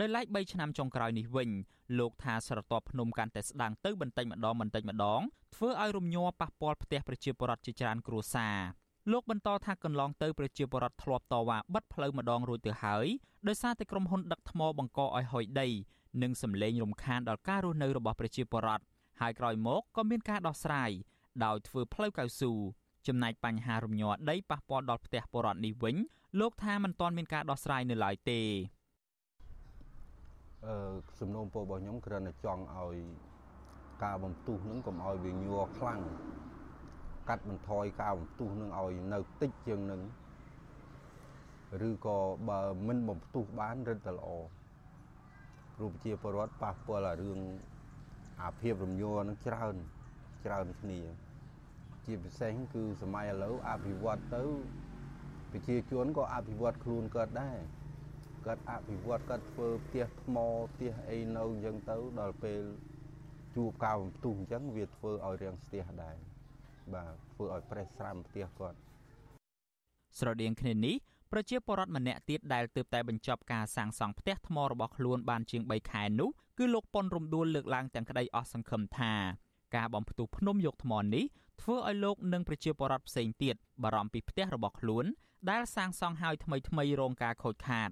S19: ដោយឡែក3ឆ្នាំចុងក្រោយនេះវិញលោកថាស្រទាប់ភ្នំកាន់តែស្ដាងទៅបន្តិចម្ដងបន្តិចម្ដងធ្វើឲ្យរំញ័រប៉ះពាល់ផ្ទះប្រជាពលរដ្ឋជាច្រើនគ្រួសារលោកបន្តថាកន្លងទៅប្រជាពលរដ្ឋធ្លាប់តវ៉ាបិទផ្លូវម្ដងរួចទៅហើយដោយសារតែក្រុមហ៊ុនដឹកថ្មបង្កឲ្យហុយដីនិងសម្លេងរំខានដល់ការរស់នៅរបស់ប្រជាពលរដ្ឋហើយក្រោយមកក៏មានការដោះស្រាយដោយធ្វើផ្លូវកៅស៊ូ ចំណែកបញ្ហារំញ័រដីប៉ះពាល់ដល់ផ្ទះពលរដ្ឋនេះវិញលោកថាមិនទាន់មានការដោះស្រាយនៅឡើយទេ
S20: អឺសំណូមពររបស់ខ្ញុំគ្រាន់តែចង់ឲ្យការបំទុះនឹងកុំឲ្យវាញ័រខ្លាំងកាត់បន្ថយការបំទុះនឹងឲ្យនៅតិចជាងនឹងឬក៏បើមិនបំទុះបានរឹតតែល្អរូបជាពលរដ្ឋប៉ះពាល់អារឿងអាភាពរំញ័រនឹងច្រើនច្រើនគ្នា ជាពិសេសគឺសម័យឥឡូវអភិវឌ្ឍទៅប្រជាជនក៏អភិវឌ្ឍខ្លួនគាត់ដែរគាត់អភិវឌ្ឍគាត់ធ្វើផ្ទះថ្មផ្ទះអីនៅអញ្ចឹងទៅដល់ពេលជួបការបំទុះអញ្ចឹងវាធ្វើឲ្យរាំងស្ទះដែរបាទធ្វើឲ្យប្រេះស្រាំផ្ទះគាត់
S19: ស្រដៀងគ្នានេះប្រជាពលរដ្ឋម្នាក់ទៀតដែលទើបតែបញ្ចប់ការសាងសង់ផ្ទះថ្មរបស់ខ្លួនបានជាង3ខែនោះគឺលោកប៉ុនរំដួលលើកឡើងទាំងក្តីអស់សង្ឃឹមថាការបំផ្ទុះភ្នំយកថ្មនេះ ធ្វើឲ្យលោកនិងប្រជាពលរដ្ឋផ្សេងទៀតបារម្ភពីផ្ទះរបស់ខ្លួន ដែលសាងសង់ហើយថ្មីថ្មីរងការខូចខាត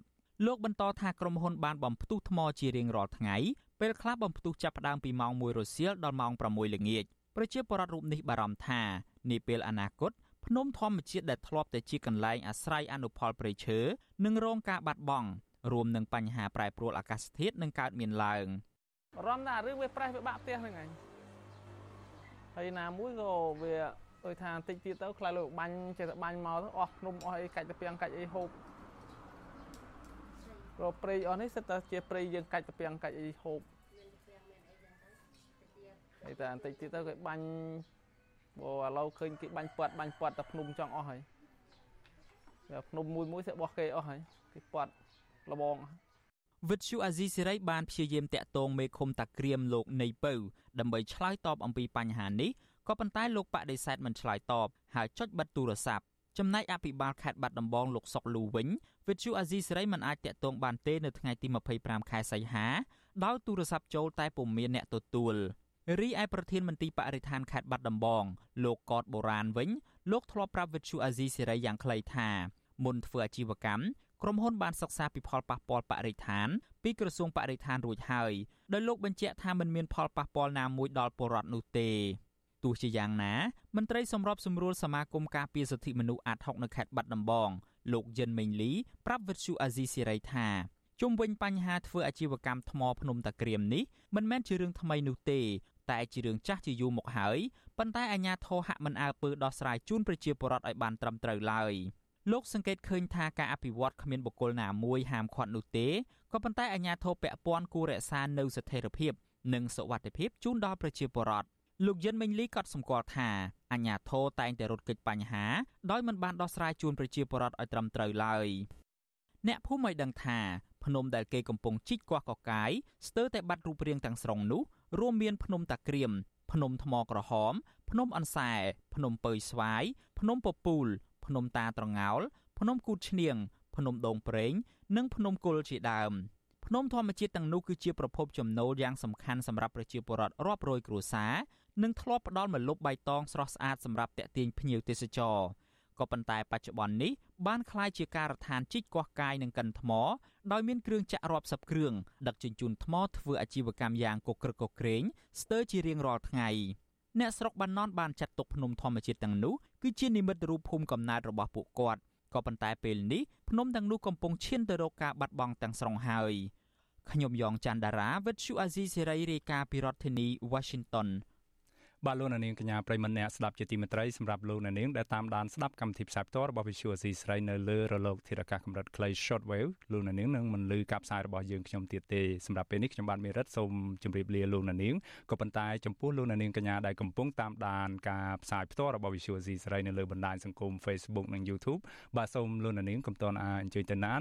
S19: លោកបន្តថាក្រុមហ៊ុនបានបំផ្ទុះថ្មជារៀងរាល់ថ្ងៃពេលខ្លះបំផ្ទុះចាប់ផ្ដើមពីម៉ោង1រសៀលដល់ម៉ោង6ល្ងាចប្រជាពលរដ្ឋរូបនេះបារម្ភថានាពេលអនាគតភ្នំធម្មជាតិដែលធ្លាប់តែជាកន្លែងអាស្រ័យអនុផលព្រៃឈើនឹងរងការបាត់បង់រួមនឹងបញ្ហាប្រែប្រួលអាកាសធាតុនឹងកើតមានឡើង
S21: បារម្ភថារឿងវាប្រេះវាបាក់ផ្ទះហ្នឹងឯង ហើយណាមួយក៏វាដូចថាតិចទៀតទៅខ្លាចលោកបាញ់ចេះតែបាញ់មកទៅអស់ភ្នំអស់អីកាច់ទៅពីងកាច់អីហូបរកព្រៃអស់នេះសិតតែជាព្រៃយើងកាច់ទៅពីងកាច់អីហូបហើយតែបន្តិចទៀតទៅគេបាញ់បើឥឡូវឃើញគេបាញ់ពាត់បាញ់ពាត់តែភ្នំចង់អស់ហើយភ្នំមួយមួយស្បោះគេអស់ហើយគេពាត់លបង
S19: វិទ្យុអាស៊ីសេរីបានព្យាយាមតាក់ទងមេឃុំតាក្រៀមលោកនៃពៅដើម្បីឆ្លើយតបអំពីបញ្ហានេះក៏ប៉ុន្តែលោកបដិសេធមិនឆ្លើយតបហើយចុចបិទទូរស័ព្ទចំណែកអភិបាលខេត្តបាត់ដំបងលោកសុកលូវិញវិទ្យុអាស៊ីសេរីមិនអាចតាក់ទងបានទេនៅថ្ងៃទី25ខែសីហាដោយទូរស័ព្ទចូលតែពុំមានអ្នកទទួលរីឯប្រធានមន្ទីរបរិស្ថានខេត្តបាត់ដំបងលោកកតបូរ៉ានវិញលោកធ្លាប់ប្រាប់វិទ្យុអាស៊ីសេរីយ៉ាងខ្លីថាមុនធ្វើអាជីវកម្ម ក្រុមហ៊ុនបានសិក្សាពីផលប៉ះពាល់បរិស្ថានពីក្រសួងបរិស្ថានរួចហើយដោយលោកបញ្ជាក់ថាមិនមានផលប៉ះពាល់ណាមួយដល់ពលរដ្ឋនោះទេទោះជាយ៉ាងណាមន្ត្រីសម្របសម្រួលសមាគមការពារសិទ្ធិមនុស្សអាត់ហុកនៅខេត្តបាត់ដំបង លោកយិនមេងលីប្រាប់វិទ្យុអាស៊ីសេរីថាជុំវិញបញ្ហាធ្វើអាជីវកម្មថ្មភ្នំតាក្រៀមនេះមិនមែនជារឿងថ្មីនោះទេ តែជារឿងចាស់ជាយូរមកហើយប៉ុន្តែអាជ្ញាធរហាក់មិនអើពើដោះស្រាយជូនប្រជាពលរដ្ឋឲ្យបានត្រឹមត្រូវឡើយ លោកសង្កេតឃើញថាការអភិវឌ្ឍគ្មានបុគ្គលណាមួយហាមឃាត់នោះទេក៏ប៉ុន្តែអាជ្ញាធរពាក់ព័ន្ធគួររក្សានូវស្ថិរភាពនិងសុវត្ថិភាពជូនដល់ប្រជាពលរដ្ឋលោកយិនមេងលីក៏សម្គាល់ថាអាជ្ញាធរតែងតែរត់គេចបញ្ហាដោយមិនបានដោះស្រាយជូនប្រជាពលរដ្ឋឲ្យត្រឹមត្រូវឡើយអ្នកភូមិឲ្យដឹងថាភ្នំដែលគេកំពុងជីកកោះកកាយស្ទើរតែបាត់រូបរាងទាំងស្រុងនោះរួមមានភ្នំតាក្រៀមភ្នំថ្មក្រហម ភ្នំអន្សែ ភ្នំពើស្វាយភ្នំពពូល ភ្នំតាត្រងោលភ្នំគូតឈ្នៀងភ្នំដងប្រេង និងភ្នំគុលជាដើមភ្នំធម្មជាតិទាំងនោះគឺជាប្រភពចំណូលយ៉ាងសំខាន់សម្រាប់ប្រជាពលរដ្ឋរាប់រយគ្រួសារនិងធ្លាប់ផ្ដល់ម្លប់បៃតងស្រស់ស្អាតសម្រាប់តាក់ទាញភ្ញៀវទេសចរក៏ប៉ុន្តែបច្ចុប្បន្ននេះបានក្លាយជាការដ្ឋានជីកកោះកាយនិងកិនថ្មដោយមានគ្រឿងចាក់រាប់សិបគ្រឿងដឹកជញ្ជូនថ្មធ្វើអាជីវកម្មយ៉ាងកុក្រឹកកុក្រែងស្ទើរជារៀងរាល់ថ្ងៃ អ្នកស្រុកបានននបានចាត់ទុកភ្នំធម្មជាតិទាំងនោះគឺជានិមិត្តរូបភូមិកំណើតរបស់ពួកគាត់ក៏ប៉ុន្តែពេលនេះភ្នំទាំងនោះកំពុងឈានទៅរកការបាត់បង់ទាំងស្រុងហើយខ្ញុំយ៉ងច័ន្ទដារាវិទ្យុអាស៊ីសេរីរាយការណ៍ពីរដ្ឋធានី Washington
S2: បាទលោកនាងកញ្ញាប្រិមម្នាក់ស្ដាប់ជាទីមេត្រីសម្រាប់លោកនាងដែលតាមដានស្ដាប់កម្មវិធីផ្សាយផ្ទាល់របស់ Visual C ស្រីនៅលើរលកធារកាសកម្រិតខ្លី Shortwave លោកនាងនឹងមិនលឺការផ្សាយរបស់យើងខ្ញុំទៀតទេសម្រាប់ពេលនេះខ្ញុំបាទមេរិតសូមជម្រាបលាលោកនាងក៏ប៉ុន្តែចំពោះលោកនាងកញ្ញាដែលកំពុងតាមដានការផ្សាយផ្ទាល់របស់ Visual C ស្រីនៅលើបណ្ដាញសង្គម Facebook និង YouTube បាទសូមលោកនាងកុំតន់អាអញ្ជើញទៅណា